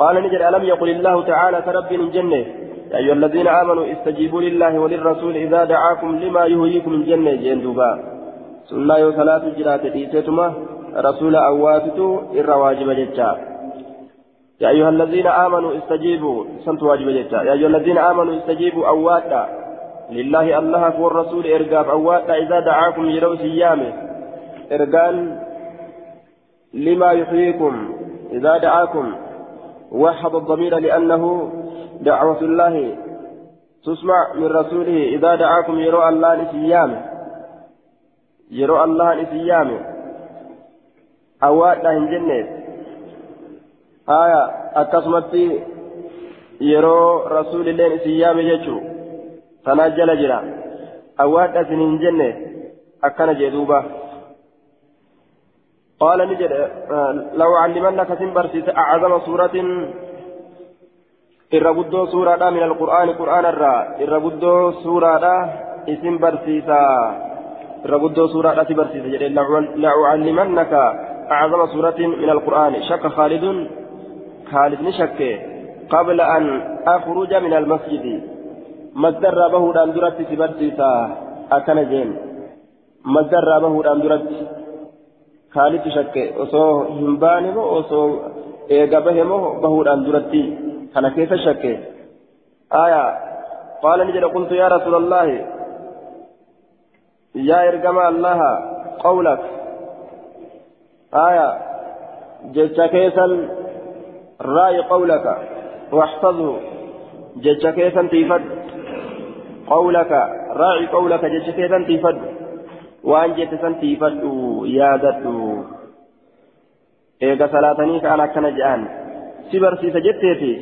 قال نجد ألم يقل الله تعالى تربي من جنة. يا أيها الذين آمنوا استجيبوا لله وللرسول إذا دعاكم لما يهيكم من جنة جندوبا سنة يو صلاة جرات إيتتما رسول أواتتو إر واجب جتا. يا أيها الذين آمنوا استجيبوا سنت واجب جتا. يا أيها الذين آمنوا استجيبوا أواتا. لله الله والرسول إرقاب أواتا. إذا دعاكم يروا سيامه إرقان لما يحييكم. إذا دعاكم وحد الضمير لأنه دعوة الله تسمع من رسوله إذا دعاكم يرى الله لسيامه يرى الله لسيامه أواد لهم جنة آية أكسمت يرى رسول الله لسيامه يجو تنجل جرا. أواد سنين جنة أكن جدوبة قال نجد لو علمنك سنبرسيس أعظم سورة irra guddoo suuraadha min alqur'aani qur'aana irraa irra guddoo suuraadha isin barsiisa irra guddoo suuraadha si barsiisa jedhe la'ucallimannaka أعظم سورة من القرآن شك خالد خالد نشك قبل أن أخرج من المسجد مصدر به دان درت سبرسيسا أكن خالد شك وصو همبان وصو إيقابه مو به الأندرت أنا كيف شك آية قال نجد قلت يا رسول الله يا إرقم الله قولك آية جيتش كيسا رأي قولك واحفظه جيتش كيسا تيفد قولك راعي قولك جيتش كيسا تيفد وأن جيت سن تيفد يادت إيقا صلاتني كان أكنا جان سبرسيس جتيتي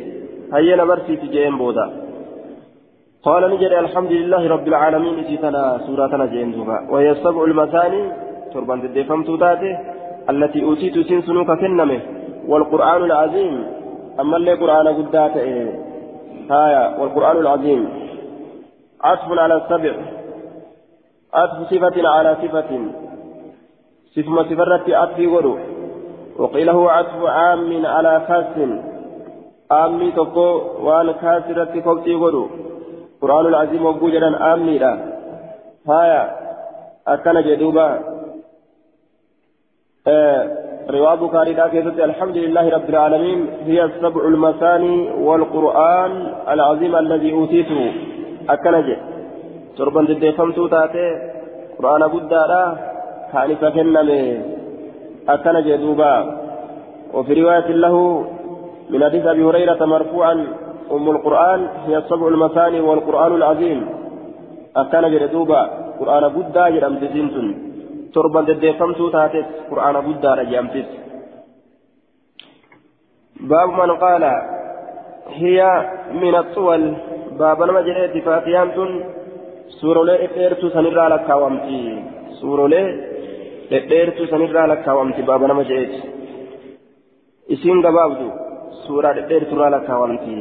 هينا برسيس جين بودا قال نجد الحمد لله رب العالمين سيتنا سورة جين دوبا وهي السبع المثاني تربان تدفم تاتي التي أوتيت سين سنوك كنمه والقرآن العظيم أما اللي قرآن قدات إيه هايا والقرآن العظيم عطف على السبع عطف صفة على صفة صفة صفرة عطف ورو. وقيل هو عطف عام على خاص. عامي تقو وان كاسرة فوقتي ورو. قرآن العظيم وقوجدا عامي لا. هايا. أكن جدوبا. رواه بخاري كيست الحمد لله رب العالمين. هي السبع المثاني والقرآن العظيم الذي أوتيته. أكنج تربان تدفمتو تاتي. قرآن قدارا كان فكنمي أكنج دوبا وفي رواية له من حديث أبي هريرة مرفوعا أم القرآن هي السبع المثاني والقرآن العظيم أكنج دوبا قرآن قدارا جرم تزنتن torban deddeeffamtuu taates qur'aana guddaadha jedhamtis baabu man qaala hiya min axuwal baaba nama jedheeti faatiyaan tun suurolee dhedheertuu sanirraa lakkaawamti suurolee dhedheertuu sanirraa lakkaawamti baaba nama jedheeti isiin gabaabdu suuraa dhedheertuurraa lakkaawamti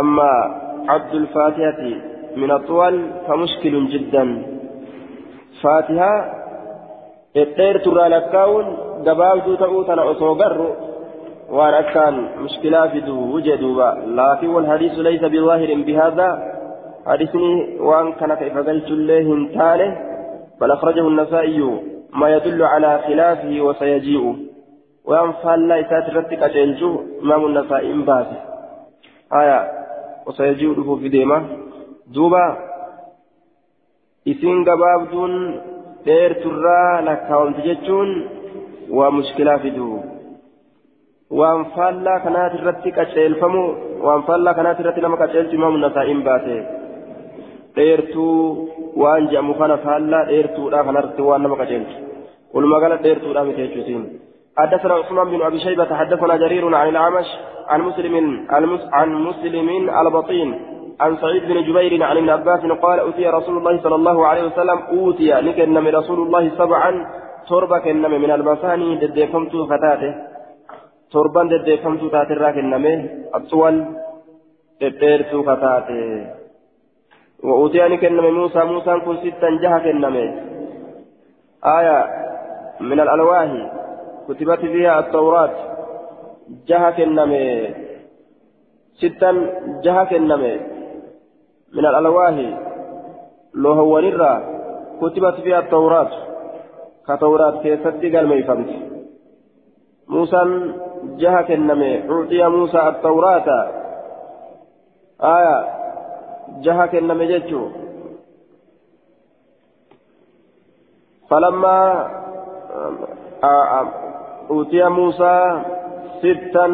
أما عبد الفاتحة من الطول فمشكل جدا فاتحة الدير ترى لكاون دبابدو تأوتنا أصوغر وأنا كان مشكلة في دو وجدوا لكن والحديث ليس بظاهر بهذا حديثني وأن كان كيف قلت الله تاله بل أخرجه النسائي ما يدل على خلافه وسيجيء وأن فلا إسات رتك أجنجو إمام النسائي باسه آية وسيجيء له في ديمة دوبا isiin gabaabduun dheerturraa lakkaawamti jechuun waa mushkilaa fidu waan faallaa kanaati irratti qaceelfamu waan faallaa kanaati irratti nama qaceelchu imaamu nasaa'iin baate dheertuu waan jedhamu kana faallaa dheertuudha kanarratti waan nama qaceelchu walumaa gala dheertuudha miti jechuusiin حدثنا عثمان بن ابي شيبه حدثنا جرير عن الاعمش عن مسلم عن مسلم البطين عن سعيد بن جبير عن ابن عباس قال أوتي رسول الله صلى الله عليه وسلم أوتي نكن من رسول الله سبعا تربة كنم من المثاني دديفمت فتاته تربا دديفمت تاترا كنم الطول دديرت فتاته وأوتي نكن موسى موسى كن ستا جها كنم آية من الألواح كتبت فيها التوراة. جها كنم ستا جها كنم من الألواح. لو هو كتبت فيها التوراة. كتوراة كيست قال ما يفهمت. موسى جهة كنمي. أعطي موسى التوراة. آية جهة كنمي جتشو فلما أوتي موسى ستا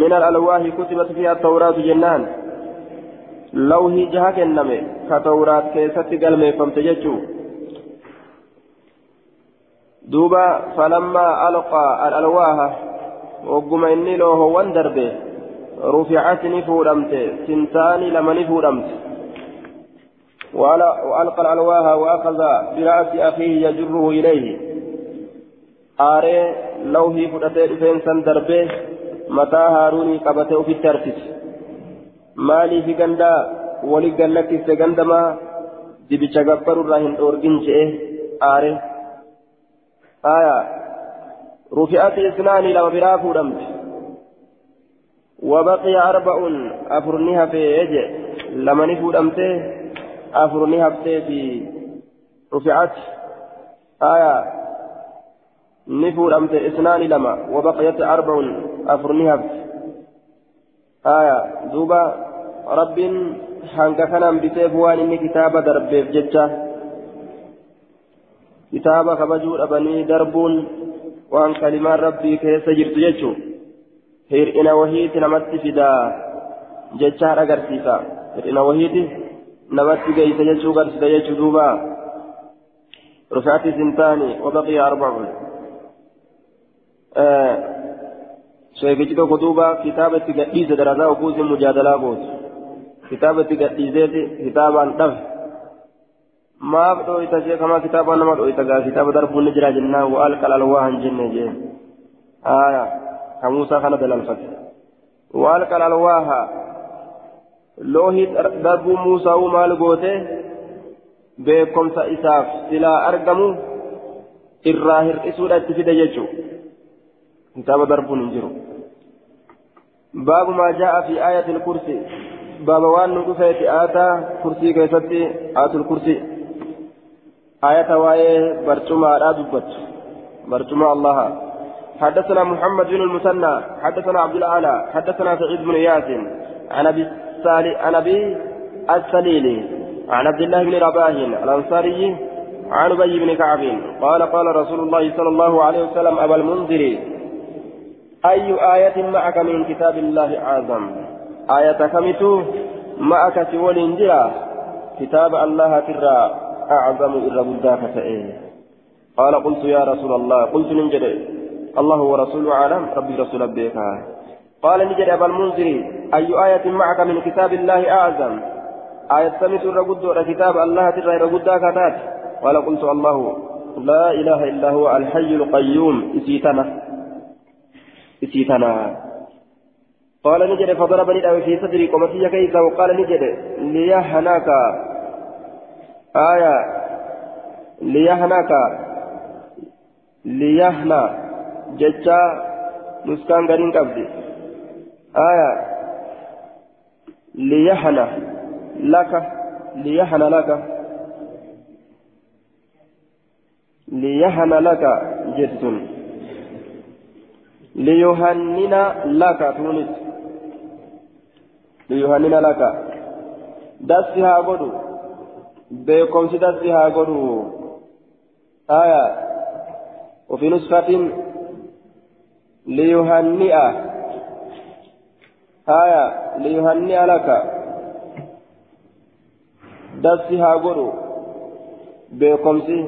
من الألواح كتبت فيها التوراة جنان lawhii jaha kenname ka tawraat keessatti galmeeffamte jechuu duuba falammaa alqaa alalwaaha wagguma inni loohowwan darbe fuudhamte sintaani lama ni fuudhamte وألقى الألواح وأخذ برأس أخيه يجره إليه آري لوهي فدتي فينسا دربه متى هاروني قبته في الترتيب maalii fi gandaa walii gallakkiste gandamaa dibicha gabbarurraa hin dhoorgin je'e aare aya rufi'ati isnaanii lama fuudhamte wabaqiya arba'un afurni hafee je lamani fuudhamte afurni hafteefi رفعت آية نفور أمت إثنان لما وبقيت أربع أفرنها آية دوبا رب biteef waan inni kitaaba darbeef jecha kitaaba kabajuu dhabanii darbuun waan kalimaan rabbii keessa jirtu jechuun hir'ina wahiiti namatti fidaa jechaan agarsiisa hir'ina wahiiti namatti geeysa jechuu agarsiisa jechuu duuba rufaatii sintaani wabaqiya arba'un sheekichi tokko duuba kitaaba itti gadhiise darasaa oguusin mujaadalaa gootu kitaaba itti gadhiiseeti kitaabaan dhabe maaf dhooyta shee kamaa kitaaba nama dhooyta gaa kitaaba darbuun ni jira jennaan wa'al qalalwaa hin jenne jee aya ka muusaa kana dalalfate wa'al qalalwaaha loohi darbuu muusaa'uu maal goote beekomsa isaaf silaa argamu irraa hir'isuudha itti fide jechuu kitaaba darbuun hin jiru baabu maa jaa'a fi aayati lkursi baaba waan nu dhufeeti aataa kursii keessatti aatul kursii آية وايه برجمة لا دبت برجمة الله حدثنا محمد بن المثنى حدثنا عبد الأعلى حدثنا سعيد بن ياسين عن أبي عن أبي السليلي عن عبد الله بن رباه الأنصاري عن أبي بن كعب قال قال رسول الله صلى الله عليه وسلم أبا المنذر أي آية معك من كتاب الله أعظم؟ آية كمت معك سوى كتاب الله ترى أعظم إلا بلداك قال قلت يا رسول الله قلت ننجد الله ورسوله أعلم. ربي رسول بك قال نجد أبا المنذر أي آية معك من كتاب الله أعظم؟ آية سمت الرقود كتاب الله ترى الرقود كتات قال قلت الله لا إله إلا هو الحي القيوم. إسيتنا. إسيتنا. قال نجد فضربني في صدري قمتي كيس وقال نجد ليهناك. آية. ليهناك. ليهنا. جتا نسكان غرين قبدي آية ليهنا لك ليهنا لك ليهنا لك جت ليهننا لك تونس ليهننا لك دسها قدو beekomsi dassi haa godhu. Aya وفي نسخة ليهنئ آية ليهنئ لك. دسي ها قولوا بيقومسي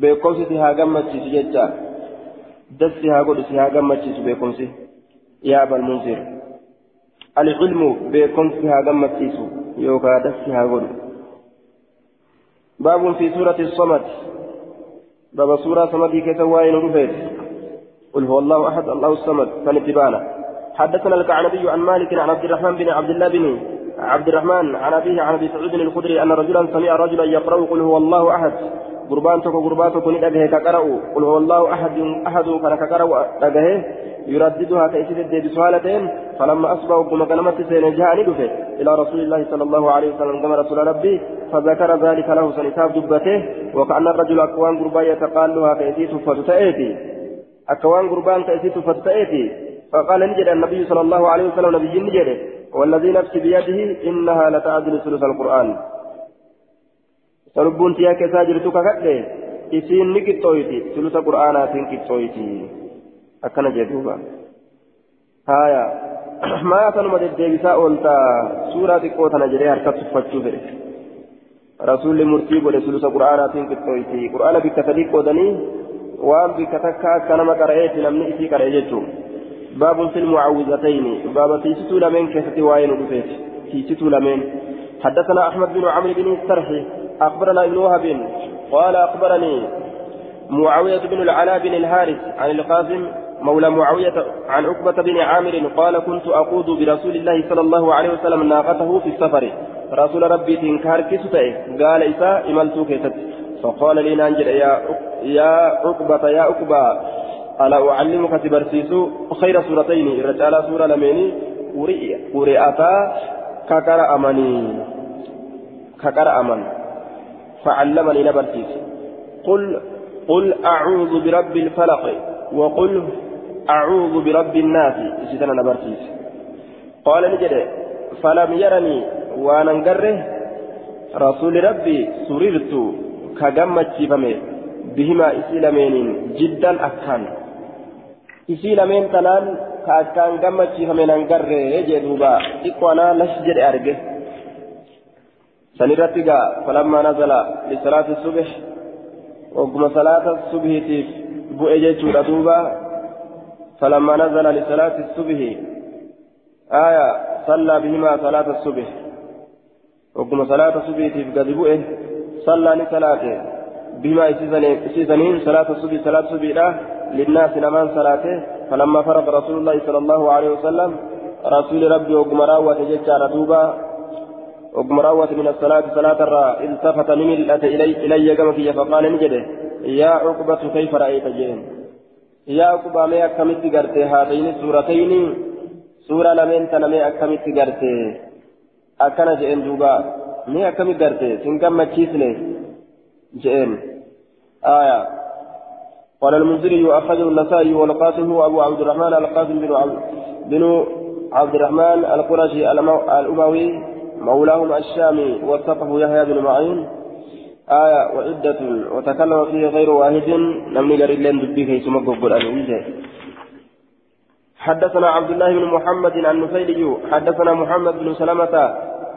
بيقومسي سي ها قمتشي سججا دسي ها قولوا سي بيقومسي يا أبا المنذر العلم بيقومسي ها قمتشي يوكا دسي ها قولوا باب في سورة الصمد. باب سورة صمدي كتوائن رفيت قل هو الله أحد الله الصمد. فنتبانا. حدثنا الكعنبي عن مالك عن عبد الرحمن بن عبد الله بن عبد الرحمن عن أبيه عن أبي سعود الخدري أن رجلا سمع رجلا يقرأ قل هو الله أحد. قربان تكو قربان تكو كقرأ قل هو الله أحد أحد كان كقرأ يرددها كيسيد الدين بسؤالتين فلما أصبح كما كلمت سين جاء إلى رسول الله صلى الله عليه وسلم كما رسول ربي. فذكر ذلك له سنتاب دبته. وكأن الرجل أكوان قربان يتقالها كيسيد فتتأتي أكوان قربان كيسيد فتتأتي فقال نجد النبي صلى الله عليه وسلم نبي نجد والذي نفسي بيده إنها لتعدل ثلث القرآن سربون تياك ساجرتك كتله isiin ni qixxooyti sulusa qur'aanaatiin qixxooyti akkana jedhuuba haya maa kanuma deddeebisaa oolta suuraa xiqqoo tana jedhee harkatti uffachuu fedhe rasuulli murtii godhe sulusa takka akka nama qara'eeti namni isii qara'e jechuun baabun fil mucawwizatayni baaba tiisituu lameen keessatti waa'ee nu dhufeeti tiisituu lameen حدثنا أحمد بن عمرو بن السرح أخبرنا ابن وهب قال أخبرني معاوية بن العلاء بن الحارث عن القاسم مولى معاوية عن عقبة بن عامر قال كنت أقود برسول الله صلى الله عليه وسلم ناقته في السفر رسول ربي تنكار كسته قال إساء إملت كيست فقال لي نانجل يا يا عقبة يا عقبة ألا أعلمك تبرسيس خير سورتين الرجال سورة لميني قرئتا ككر أمني ككر أمن فعلمني نبرتيس قل قل أعوذ برب الفلق وقل أعوذ برب الناس إذا نبرتيس قال نجد فلم يرني وأنا رسول ربي سررت. كجمت فمي بهما إسلامين جدا أكان إسلامين تنان كأكان جمت فمي نقره يجدوبا إقوانا لشجر أرجه سنرتي فلما نزل لصلاة الصبح وقم صلاة الصبح تيف بؤجت دوبا فلما نزل لصلاة الصبح آية صلى بهما صلاة الصبح وقم صلاة الصبح تيف قد بؤه صلى لصلاته. بهما إسيزنين صلاة الصبح صلاة الصبح لا للناس نمان صلاته. فلما فرض رسول الله صلى الله عليه وسلم رسول ربي وقم راوة ججار دوبا وقم راوة من الصلاة صلاة الرا التفت نملت إلي إلي كما في فقال نجده يا عقبة كيف رأيت جين يا عقبة ما أكملت قرتي هاتين السورتين؟ سورة لمن تنمي أكملت قرتي. أكنا جين دوبا. ما أكملت قرتي سنكم تشيسني جين آية قال المنذري أخرجه النسائي والقاسم هو أبو عبد الرحمن القاسم بن عبد بن عبد الرحمن القرشي الأموي مولاهم الشامي وثقه يحيى بن معين آية وعدة وتكلم فيه غير واحد لم نجر إلا في سمك حدثنا عبد الله بن محمد النفيلي حدثنا محمد بن سلمة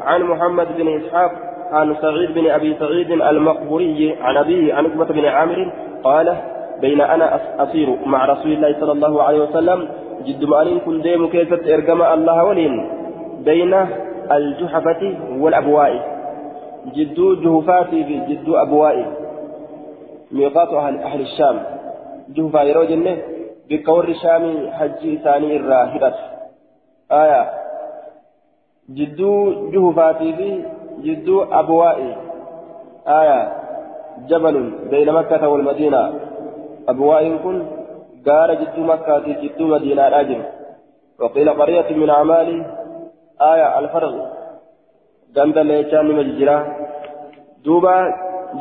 عن محمد بن إسحاق عن سعيد بن أبي سعيد المقبوري عن أبيه عن عقبة بن عامر قال بين أنا أسير مع رسول الله صلى الله عليه وسلم جد مالين كن ديم كيفت إرقم الله ولين بين الجحفة والأبواء. جدو جهفاتي في جدو أبوائي ميقات أهل, أهل الشام. جهفا يرو جنة بكور الشام حج ثاني الراهبة. آية جدو جهفاتي في جدو أبوائي آية جبل بين مكة والمدينة أبوائي كن قال جدو مكة جدو مدينة راجل وقيل قرية من أعمال آية ganda leechaa nima jijjiraa duuba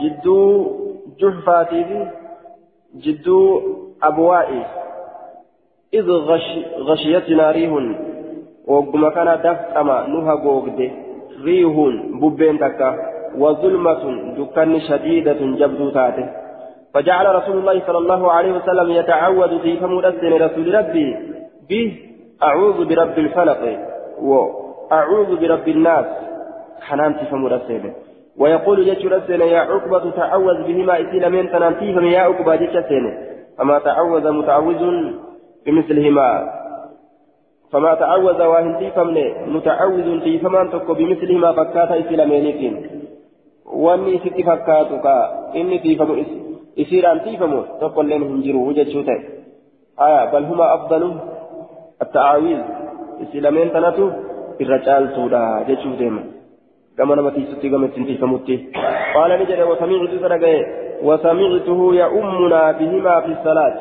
jidduu juhfaatii fi jidduu abwaa'i. إذ غش غشيتنا ريح وقم كان دفقما نها قوغد ريح ببين تكا وظلمة دكان شديدة جبدو تاته فجعل رسول الله صلى الله عليه وسلم يتعود في فمرسل رسول ربي به أعوذ برب الفلق وأعوذ برب الناس حنان تفهم رسيله ويقول جيش رسيله يا عقبة تعوذ بهما إسيل من تنانتيهم يا عقبة جيش فما تعوذ متعوذ بمثلهما فما تعوذ واهن تيفمن متعوذ تيفمان تكو بمثلهما فكاتا إسيل مينيكين واني ستي فكاتك إني تيفم إسير أن تيفم تقول لن هنجروا وجد آية بل هما أفضل التعاويذ. إسيل من تنتو الرجال سودا جيشو ديما كما نمتيستي كما تنتيفمتي قال نجد وسمعت سرقة وسمعته يؤمنا بهما في الصلاة.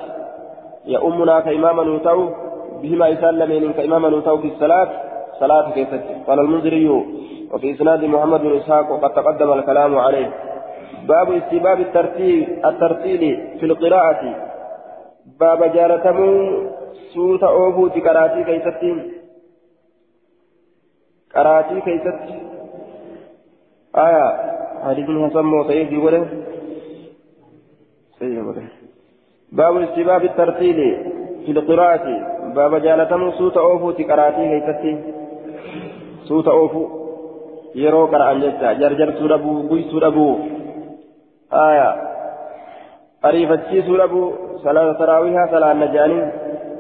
يؤمنا كإماما نوتو بهما يسلمين كإماما نوتو في الصلاة صلاة كيست قال المنذري وفي إسناد محمد بن إسحاق وقد تقدم الكلام عليه. باب استباب الترتيل الترتيل في القراءة. باب جارتمو سوت أوبو تكراتي كيستي قراتي كيستي آية حديث حسن وصحيح في وله باب استباب الترتيل في القراءة. باب جالة سوت أوفو تقراتي كيفتي سوت أوفو يرو قرآن جتا جرجر سوربو بوي سوربو آية أريفتشي سوربو صلاة تراويها صلاة نجاني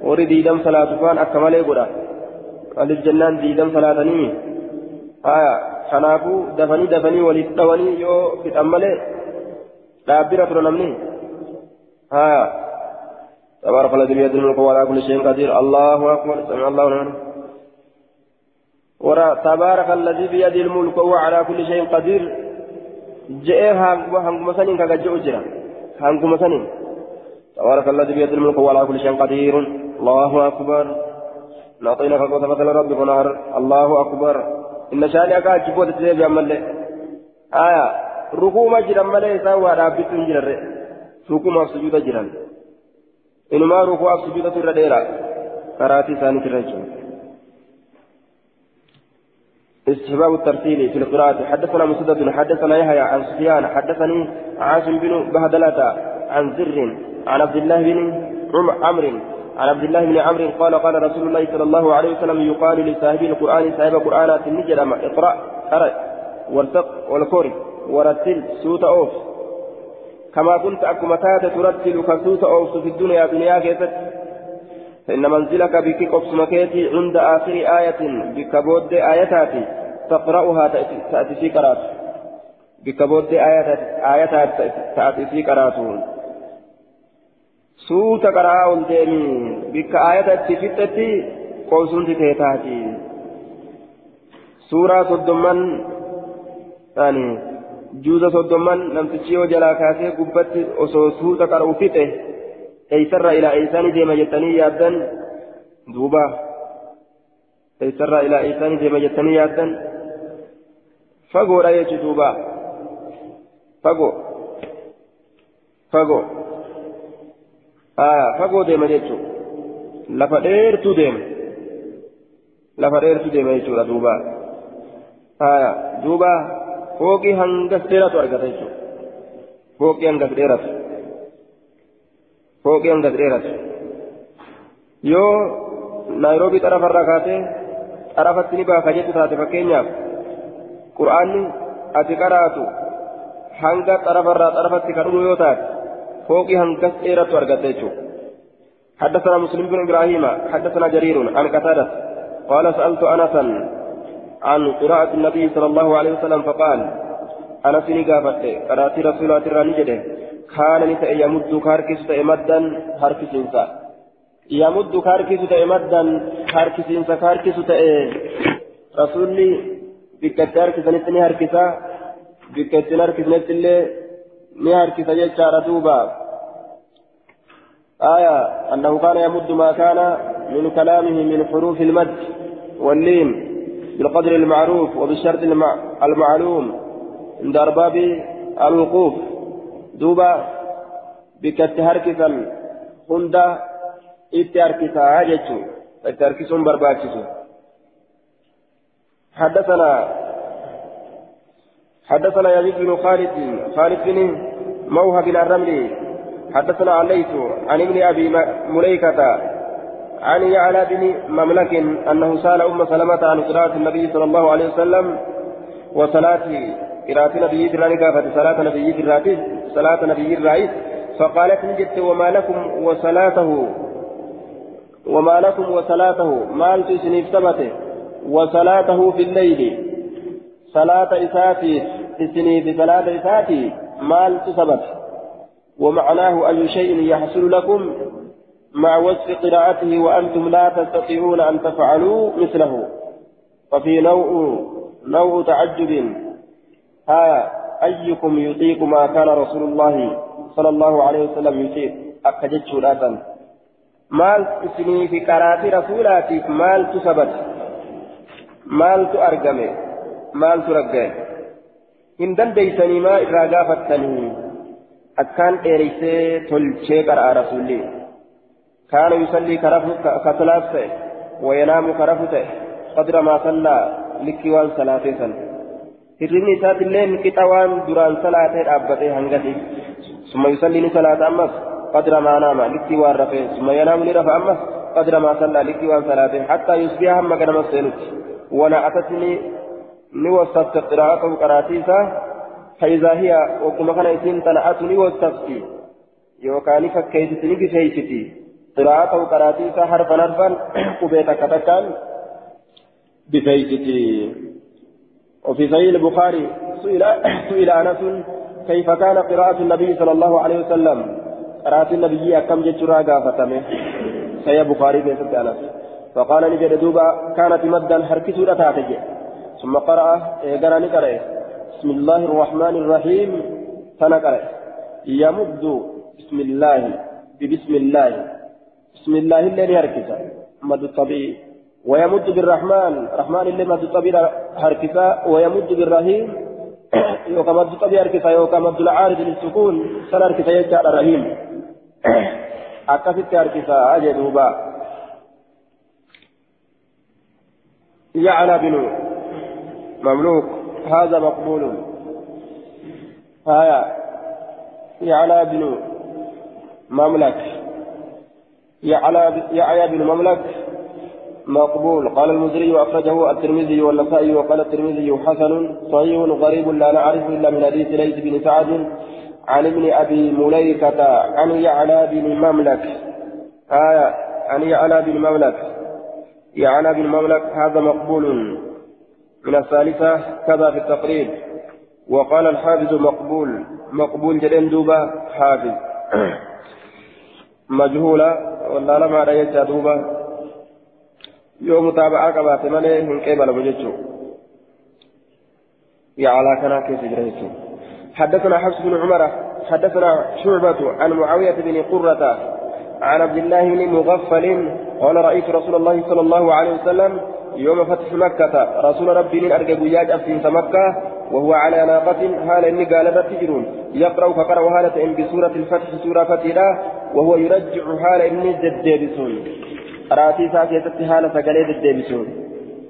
وري ديدم صلاة فان أكمل يقرأ ألف جنان ديدم صلاة نيمي آية kanaafuu dafanii dafanii walitti dhawanii yoo fixan malee dhaabbira ture namni? تبارك الذي بيده الملك وعلى كل شيء قدير. الله أكبر. سمع الله لمن ورا تبارك الذي بيده الملك وعلى كل شيء قدير. جاء هانكم سنين كجاء جرا. هانكم سنين. تبارك الذي بيده الملك وعلى كل شيء قدير. الله أكبر. نعطيناك قوة ربك نهر الله أكبر. إن شانئك أجبوت تسيب يا ملي آية. ركوما جرا ملي سوا رابطين جرا ركوما سجود جرا إنما ركوع سجود ترى ديرا كراتي ثاني ترى استحباب الترتيل في القراءة حدثنا مسدد حدثنا يحيى عن سفيان حدثني عاصم بن بهدلة عن زر عن عبد الله بن عمرو عن عبد الله بن عمرو قال قال رسول الله صلى الله عليه وسلم يقال لصاحب القرآن صاحب قرآنات النجر اقرأ قرأ وارتق والكوري ورتل سوت أوف كما كنت أكما تات ترتل كسوت أوف في الدنيا دنيا كيست فإن منزلك بك قبس مكيتي عند آخر آية بك بود آياتات تقرأها تأتي في قرات. بك آياتات آياتات تأتي في قراتون qaraa ol deemi bikka ayatatti fixxetti qoosuunti teetaati suuraa soddomman ani juuza soddomman namtichi yoo jalaa kaasee gubbatti osoo suuta qara'u fixe eeysarraa ilaa eeysaanii deema jettanii yaaddan duuba eeysarraa ilaa eeysaanii deema jettanii yaaddan fagoodha jechu duuba fagoo fagoo fagoo deema jechuun lafa dheertuu deema lafa dheertuu deema jechuudha duuba duuba fooqii hangas dheeratu argata jechuudha fooqii hangas dheeratu fooqii hangas dheeratu yoo naayiroobii xarafarraa kaatee xarafatti ni baaka jettu taate fakkeenyaaf qur'aanni ati qaraatu hanga xarafarraa xarafatti kadhumu yoo taate فوقي هنكس إيرة أرقتيتو حدثنا مسلم بن إبراهيم حدثنا جرير عن قتادة قال سألت أنسا عن قراءة النبي صلى الله عليه وسلم فقال أنا سني قافت قرأت رسولات الرانجده كان نساء يمد كاركس مدا هركس إنسان يمد كاركس مدا هركس إنسان كاركس رسولي بكتار هركس نتني هركسا بكتار هركس نتني ni harkisa jechaadha duuba آية أنه كان يمد ما كان من كلامه من حروف المد واللين بالقدر المعروف وبالشرط المعلوم عند أرباب الوقوف. دوبا بكت هركسا هندا إتهركسا هاجتشو إتهركسون برباكسو. حدثنا حدثنا يزيد بن خالد خالد بن موهب الرملي. حدثنا عليت عن ابن أبي مليكة. عن يعلى بن مملك أنه سأل أم سلمة عن قراءة النبي صلى الله عليه وسلم وصلاة قراءة نبي الراني صلاة نبي الراتب صلاة نبي الرئيس فقالت نجت وما لكم وصلاته وما لكم وصلاته. مالت سنيف ثبته وصلاته في الليل. صلاة إساتي إسني بصلاة إساتي. مال تثبت ومعناه أي شيء يحصل لكم؟ مع وصف قراءته وأنتم لا تستطيعون أن تفعلوا مثله. وفي نوع نوع تعجب. ها أيكم يطيق ما كان رسول الله صلى الله عليه وسلم يطيق؟ أكجت شراطا مال إسني في قراءة رسولاتك مال تثبت مال تأرقمه maaltu ragga'e hin dandeeysanii maa irraa gaafattanii akkaan dheereysee tolchee qara'a rasuulli kaana yusallii kasalaas ta'e wayanaamu karafu ta'e qadra maa sallaa likkii waan salaatee san hirribni isaatilleen qixa waan duraan salaatee dhaabbatee hangati summa yusallii ni salaata ammas qadra maa naama likkii waan rafee summa yanaamu ni rafa ammas qadra maa sallaa likkii waan salaatee hattaa yusbiha hamma ganama seenutti wana atatni نوصفت قراءته قراتيسا فإذا هي وكما كان يسين تنعت نوصفت يوكاني فكيست نجفيستي قراءته قراتيسا حرفا حرفا قبيتا كتكان بفيستي وفي صحيح البخاري سئل سئل أنس كيف كان قراءة النبي صلى الله عليه وسلم قراءة النبي أكم جتشرا قافتمه سيا بخاري في أنس فقال نجد دوبا كانت مدا حركسوا تاتجه ثم قرأ إيقرا نقرأ بسم الله الرحمن الرحيم فنقرأ يمد بسم الله ببسم الله بسم الله اللي هركسا مد الطبيعي. ويمد بالرحمن. رحمن اللي مد الطبيعي هركسا ويمد بالرحيم. (coughs) يوكا مد طبي أركسا يوكا مد العارض للسكون. سن أركسا يجعل رهيم (coughs) أكفت أركسا أجدوبا يعلى بن مملوك. هذا مقبول. هايا. يعلى بن مملك. يعلى يعلى بن مملك مقبول. قال المزري وأخرجه الترمذي والنسائي وقال الترمذي حسن صحيح غريب لا نعرف إلا من حديث ليث بن سعد عن ابن أبي مليكة عن يعلى بن مملك. آية عن يعلى بن مملك. يعلى بن مملك هذا مقبول. من الثالثة كذا في التقريب. وقال الحافظ مقبول. مقبول جدًا دوبا حافظ. (clears throat) مجهولة. ولا لما رأيت دوبا يوم متابعة قبات مالي من قبل بججو يا على كنا كيف جريتو حدثنا حفص بن عمر حدثنا شعبة عن معاوية بن قرة عن عبد الله بن مغفل قال رأيت رسول الله صلى الله عليه وسلم يوم فتح مكة رسول ربي أرجى بياج أفسين مكة وهو على ناقة هال إني قال تجرون يقرأ فقرأ هالة بسورة الفتح سورة فتيلة وهو يرجع هال إني جديبسون راتي ساكي هالة سقلي جديبسون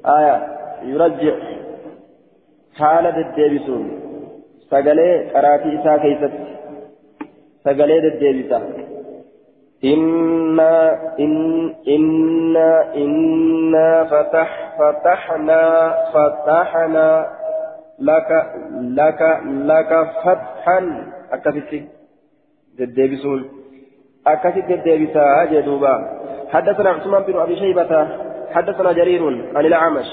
آية يرجع حالة جديبسون سقلي راتي ساكي سقلي جديبسون إنا إن إنا إنا فتح فتحنا فتحنا لك لك لك فتحا أكفتي دديبسون أكفتي دديبسا جدوبا حدثنا عثمان بن أبي شيبة حدثنا جرير عن الأعمش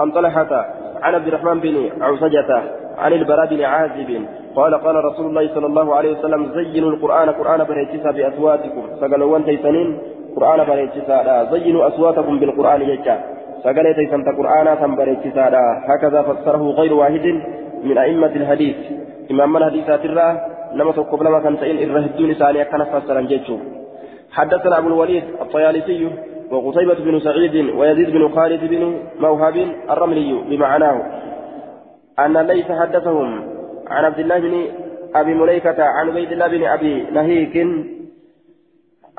عن طلحة عن عبد الرحمن بن عوسجة عن البراء بن عازب قال قال رسول الله صلى الله عليه وسلم زينوا القرآن قرآن بريتسا بأصواتكم. سقلوا تيسنين؟ قرآن بريتسا زينوا أصواتكم بالقرآن يجا سقل تيسنت قرآن تنبريتسا هكذا فسره غير واحد من أئمة الحديث. إمام الحديث الراه لما كان سئل الرهدون سألي كان فسرا جيتشو. حدثنا أبو الوليد الطيالسي وقتيبة بن سعيد ويزيد بن خالد بن موهب الرملي بمعناه. أن ليس حدثهم عن عبد الله بن أبي مليكة عن عبيد الله بن أبي نهيك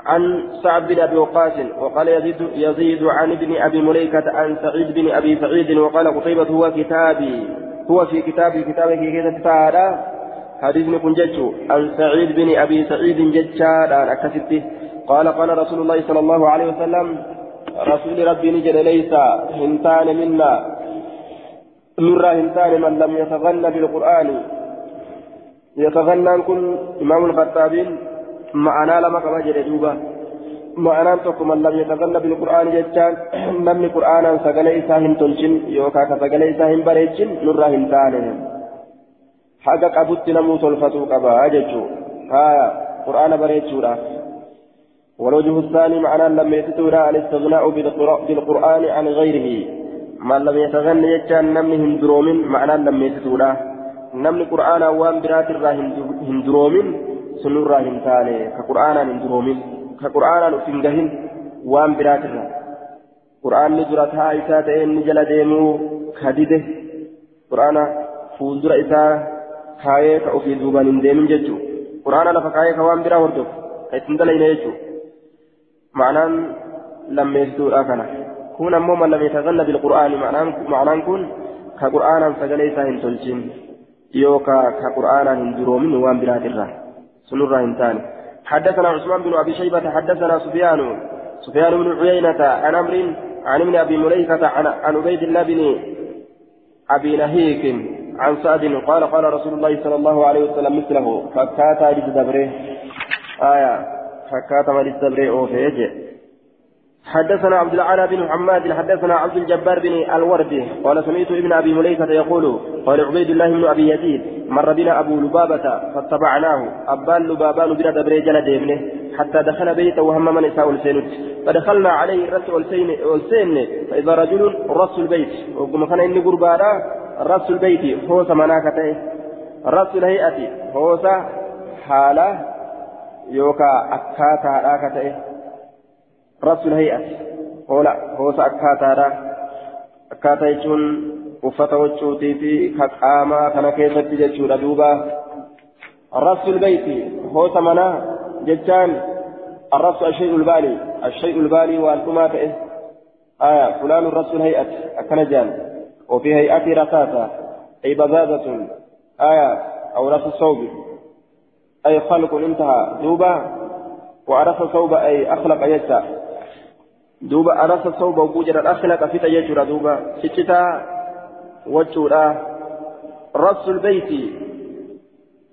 عن سعد بن أبي وقاص وقال يزيد يزيد عن ابن أبي مليكة عن سعيد بن أبي سعيد وقال قتيبة هو كتابي هو في كتابي كتابك كذا تعالى حديث نكون جتشو عن سعيد بن أبي سعيد جتشا عن أكسبته قال قال رسول الله صلى الله عليه وسلم رسول ربي نجد ليس هنتان منا نرى هنتان من لم يتغنى بالقرآن. يتغنى كن إمام الخطابين معنى لما كما جرى دوبا معنى تكو من لم يتغنى بالقرآن جتان نمني قرآنا سقلي إساهم تلشن يوكا كسقلي إساهم بريتشن نرى هنتان. حقا قبط نمو تلفتو قبا أججو ها قرآن بريتشو والوجه الثاني معنى لم يتتورى الاستغناء بالقرآن عن غيره ما لم يتغنى يجان نمني هندرومين معنى لم يتتورى نمني قرآن وان برات الرا هندرومين سنورا هنتاني كقرآن هندرومين كقرآن فنجهن وان برات الرا قرآن نجرت هايسا تئن نجل ديمو كدده قرآن فولدر إسا كاية كأوفي دوبان ديمن ججو قرآن لفكاية كوان برا وردو كيتندلين يجو معنان لم يسدوا أكنا كون أمو من لم يتغنى بالقرآن معنان معنان كون كقرآن سجلي ساهن تلجين يوكا كقرآن هندرومين وان براد الرا سنورا هنتان حدثنا عثمان بن أبي شيبة حدثنا سفيان سفيان بن عيينة عن أمر عن ابن أبي مليكة عن عبيد الله بن أبي نهيك عن سعد قال قال رسول الله صلى الله عليه وسلم مثله فكاتا لتدبره آية فكاتم للسبري أوفيج حدثنا عبد العالى بن محمد حدثنا عبد الجبار بن الوردي قال سمعت ابن أبي مليكة يقول قال عبيد الله بن أبي يزيد مر بنا أبو لبابة فاتبعناه. أبان لبابان بنا دبري جل ديمنه حتى دخل بيته وهم من نساء السينت فدخلنا عليه رس السين فإذا رجل رس البيت وقم كان اني قربانا رس البيت هو سمناكته رس الهيئه هو حاله yookaan akkaataadhaa ka ta'e rabsul hay'ati hoola hoosa akkaataadhaa akkaataa jechuun uffata waccuutii fi ka qaamaa kana keessatti jechuudha duuba arrabsu lbeyti hoota manaa jechaan arrabsu ashay'u lbaali ashay'u lbaali waan dhumaa ta'e aya fulaanu rabsu lhay'ati akkana jaan وفي هيئته رصاصة أي بزازة آية أو رأس الصوب أي خلق انتهى دوبا وعرف الصوب أي أخلق يجزى دوبا عرف الصوب وبوجد الأخلق في تيجر دوبا ستتا وجورا رأس البيت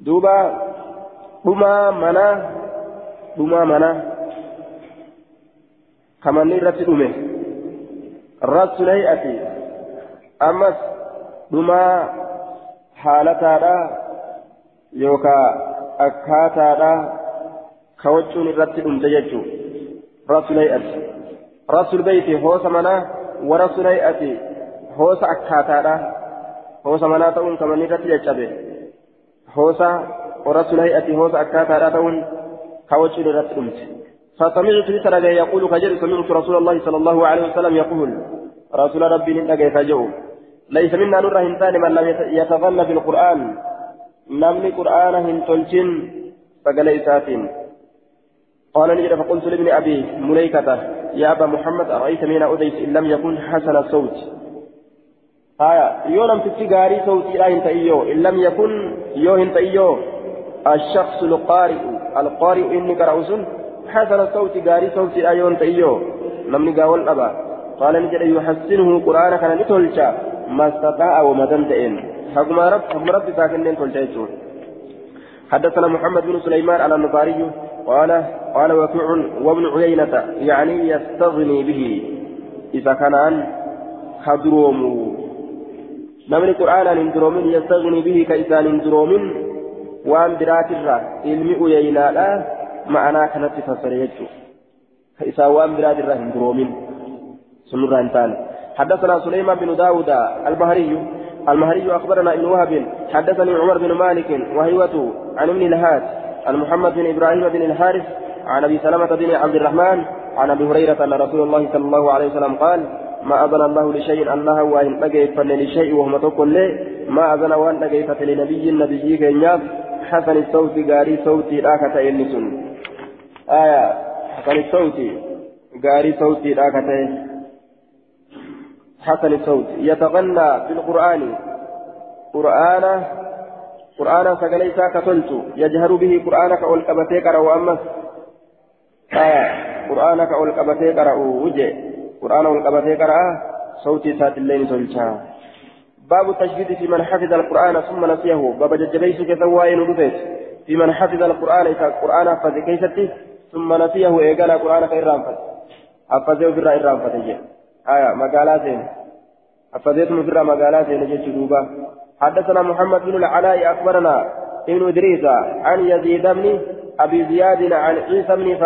دوبا بما منا بما منا. كما نرى أمه رأس الهيئة. أمس بما حالتها يوكا أكاتها كوجون الرتب دججو رأس الهيئة رأس البيت هو سمنا ورأس الهيئة هوsa akkaataadha hoosa manaa ta'uun kamanni irratti jajjabe hoosa ورسول هيئة هوس أكاتا راتون كوجه لرت أمت فسمعت لسرق يقول كجر سمعت رسول الله صلى الله عليه وسلم يقول رسول ربي نتقى فجو ليس منا نور هنتان من لم يتظن في القرآن. نمني قرآن هنتلجن فقال إساتين. قال نجد فقلت لابن أبي مليكة يا أبا محمد أرأيت من أديس إن لم يكن حسن الصوت آية يو لم تتجاري صوتي لا انت إيو إن لم يكن يو انت إيو الشخص القارئ القارئ إني كرأس حسن الصوت قاري صوتي لا يو انت إيو نمني قاول أبا. قال نجد يحسنه قرآن كان نتولجا. ما استطاع وما دمدئن حكم رب حكم رب ساكن تولجا حدثنا محمد بن سليمان على النصاري قال قال وكيع وابن عيينة يعني يستغني به إذا كان عن hin duroomin yastaghni bihi ka isaan hin duroomin waan biraatirra ilmi uyeynaadha ma'anaa kanatti fassare jechuudha ka isaan waan biraatirra hin duroomin sunurraa hin taane حدثنا سليمان بن داود البهري المهري أخبرنا ابن وهب حدثني عمر بن مالك وهيوته عن ابن الهاد عن محمد بن إبراهيم بن الحارث عن أبي سلمة بن عبد الرحمن عن أبي هريرة أن رسول الله صلى الله عليه وسلم قال ما أذن الله لشيء الله وإن أجيب لشيء وهم تقول لي ما أذن وأن أجيب لنبي النبي كنياب حسن الصوت قاري صوتي راكة إنسون آية حسن الصوت قاري صوتي راكة حسن الصوت. يتغنى بالقرآن. قرآن قرآن سقليسا كتلت يجهر به قرآنك والكبتيك رو أمس آية قرآنك والكبتيك رو وجه. قرآن والقبتي قرأ صوتي سات الليل تلشا باب التشديد في من حفظ القرآن ثم نسيه. باب ججبيس كثوائن رفيت في من حفظ القرآن إذا القرآن حفظ كيستي ثم نسيه إيقال القرآن كإرام فت حفظه في الرأي فتجي آية مقالاتين حفظتم في الرأي مقالاتين جيش دوبا حدثنا محمد بن العلاء أخبرنا ابن إدريس عن يزيد بن أبي زياد عن عيسى بن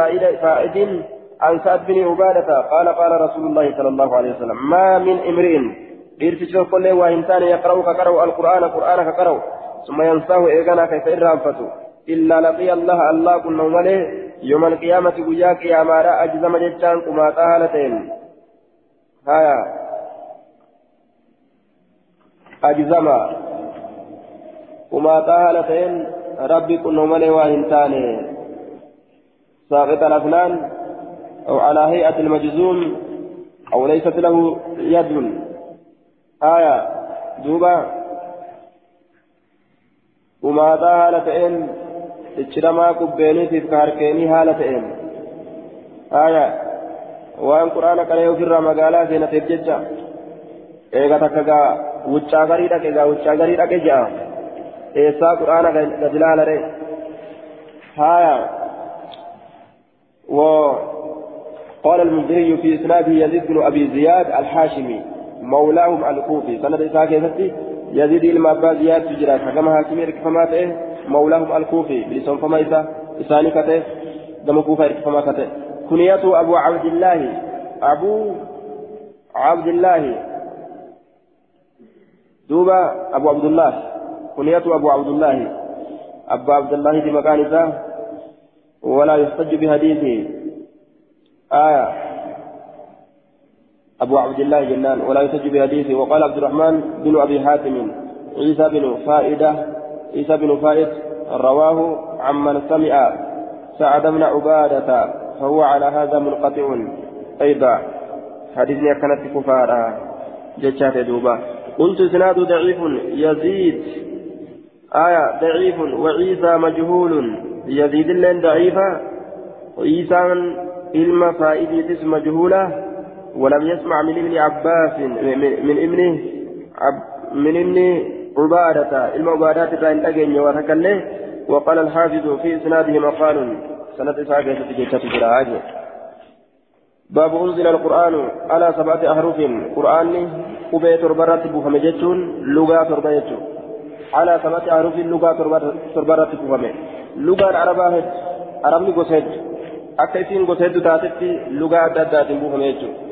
فائد, عن سعد بن عبادة قال قال رسول الله صلى الله عليه وسلم ما من امرئ إرتجل كل وإنسان يقرأ كقرأ القرآن قرآن كقرأ ثم ينساه إيغانا كيف إرانفته إلا لقي الله الله كنا ملي يوم القيامة وياك يا مارا أجزم جتان كما تهالتين هايا أجزم كما تهالتين ربي كنا ملي وإنسان ساقط الأفنان أو على هيئة المجزوم أو ليست له يد آية دوبا وما ذا هالتين تشرما قبيني في كاركيني هالتين آية وأن قرآن كان يوفر مقالا سينة تججا إيغا تكا wuccaa garii dhaqe gaa wuccaa garii dhaqe ja'a. Eessaa quraana gad ilaalare haya قال المنذري في إسناده يزيد بن أبي زياد الحاشمي مولاهم الكوفي سند إسحاق يزيد إلما أبا زياد تجرى كما حاكمي تئه مولاهم الكوفي بلسان فما إسا إساني كته دم كوفا ركفما كته كنيته أبو عبد الله أبو عبد الله. دوبا أبو عبد الله كنيته أبو عبد الله. أبو عبد الله في مكان ولا يحتج بحديثه. آية. أبو عبد الله جنان ولا يحتج بحديثه. وقال عبد الرحمن بن أبي حاتم عيسى بن فائدة عيسى بن فائد رواه عمن سمع سعد بن عبادة. فهو على هذا منقطع. أيضا حديثنا كانت كفارة. جتشات دوبا. قلت إسناد ضعيف. يزيد. آية ضعيف. وعيسى مجهول. يزيد لين ضعيفة وعيسى علم فائدة مجهولة. ولم يسمع من ابن عباس من, ابن من ابن عبادة. علم عبادات الرأي أجن وتكله وقال الحافظ في إسناده مقال. سنة إسعاق جيشة باب أنزل القرآن على سبعة أحرف. قرآن قبيت تربرت بفم جتون لغة تربة على سبعة أحرف لغة تربرت بفم لغة العربة عربني akka isiin gosa hedduu taatetti lugaa adda addaatiin buufame jechuudha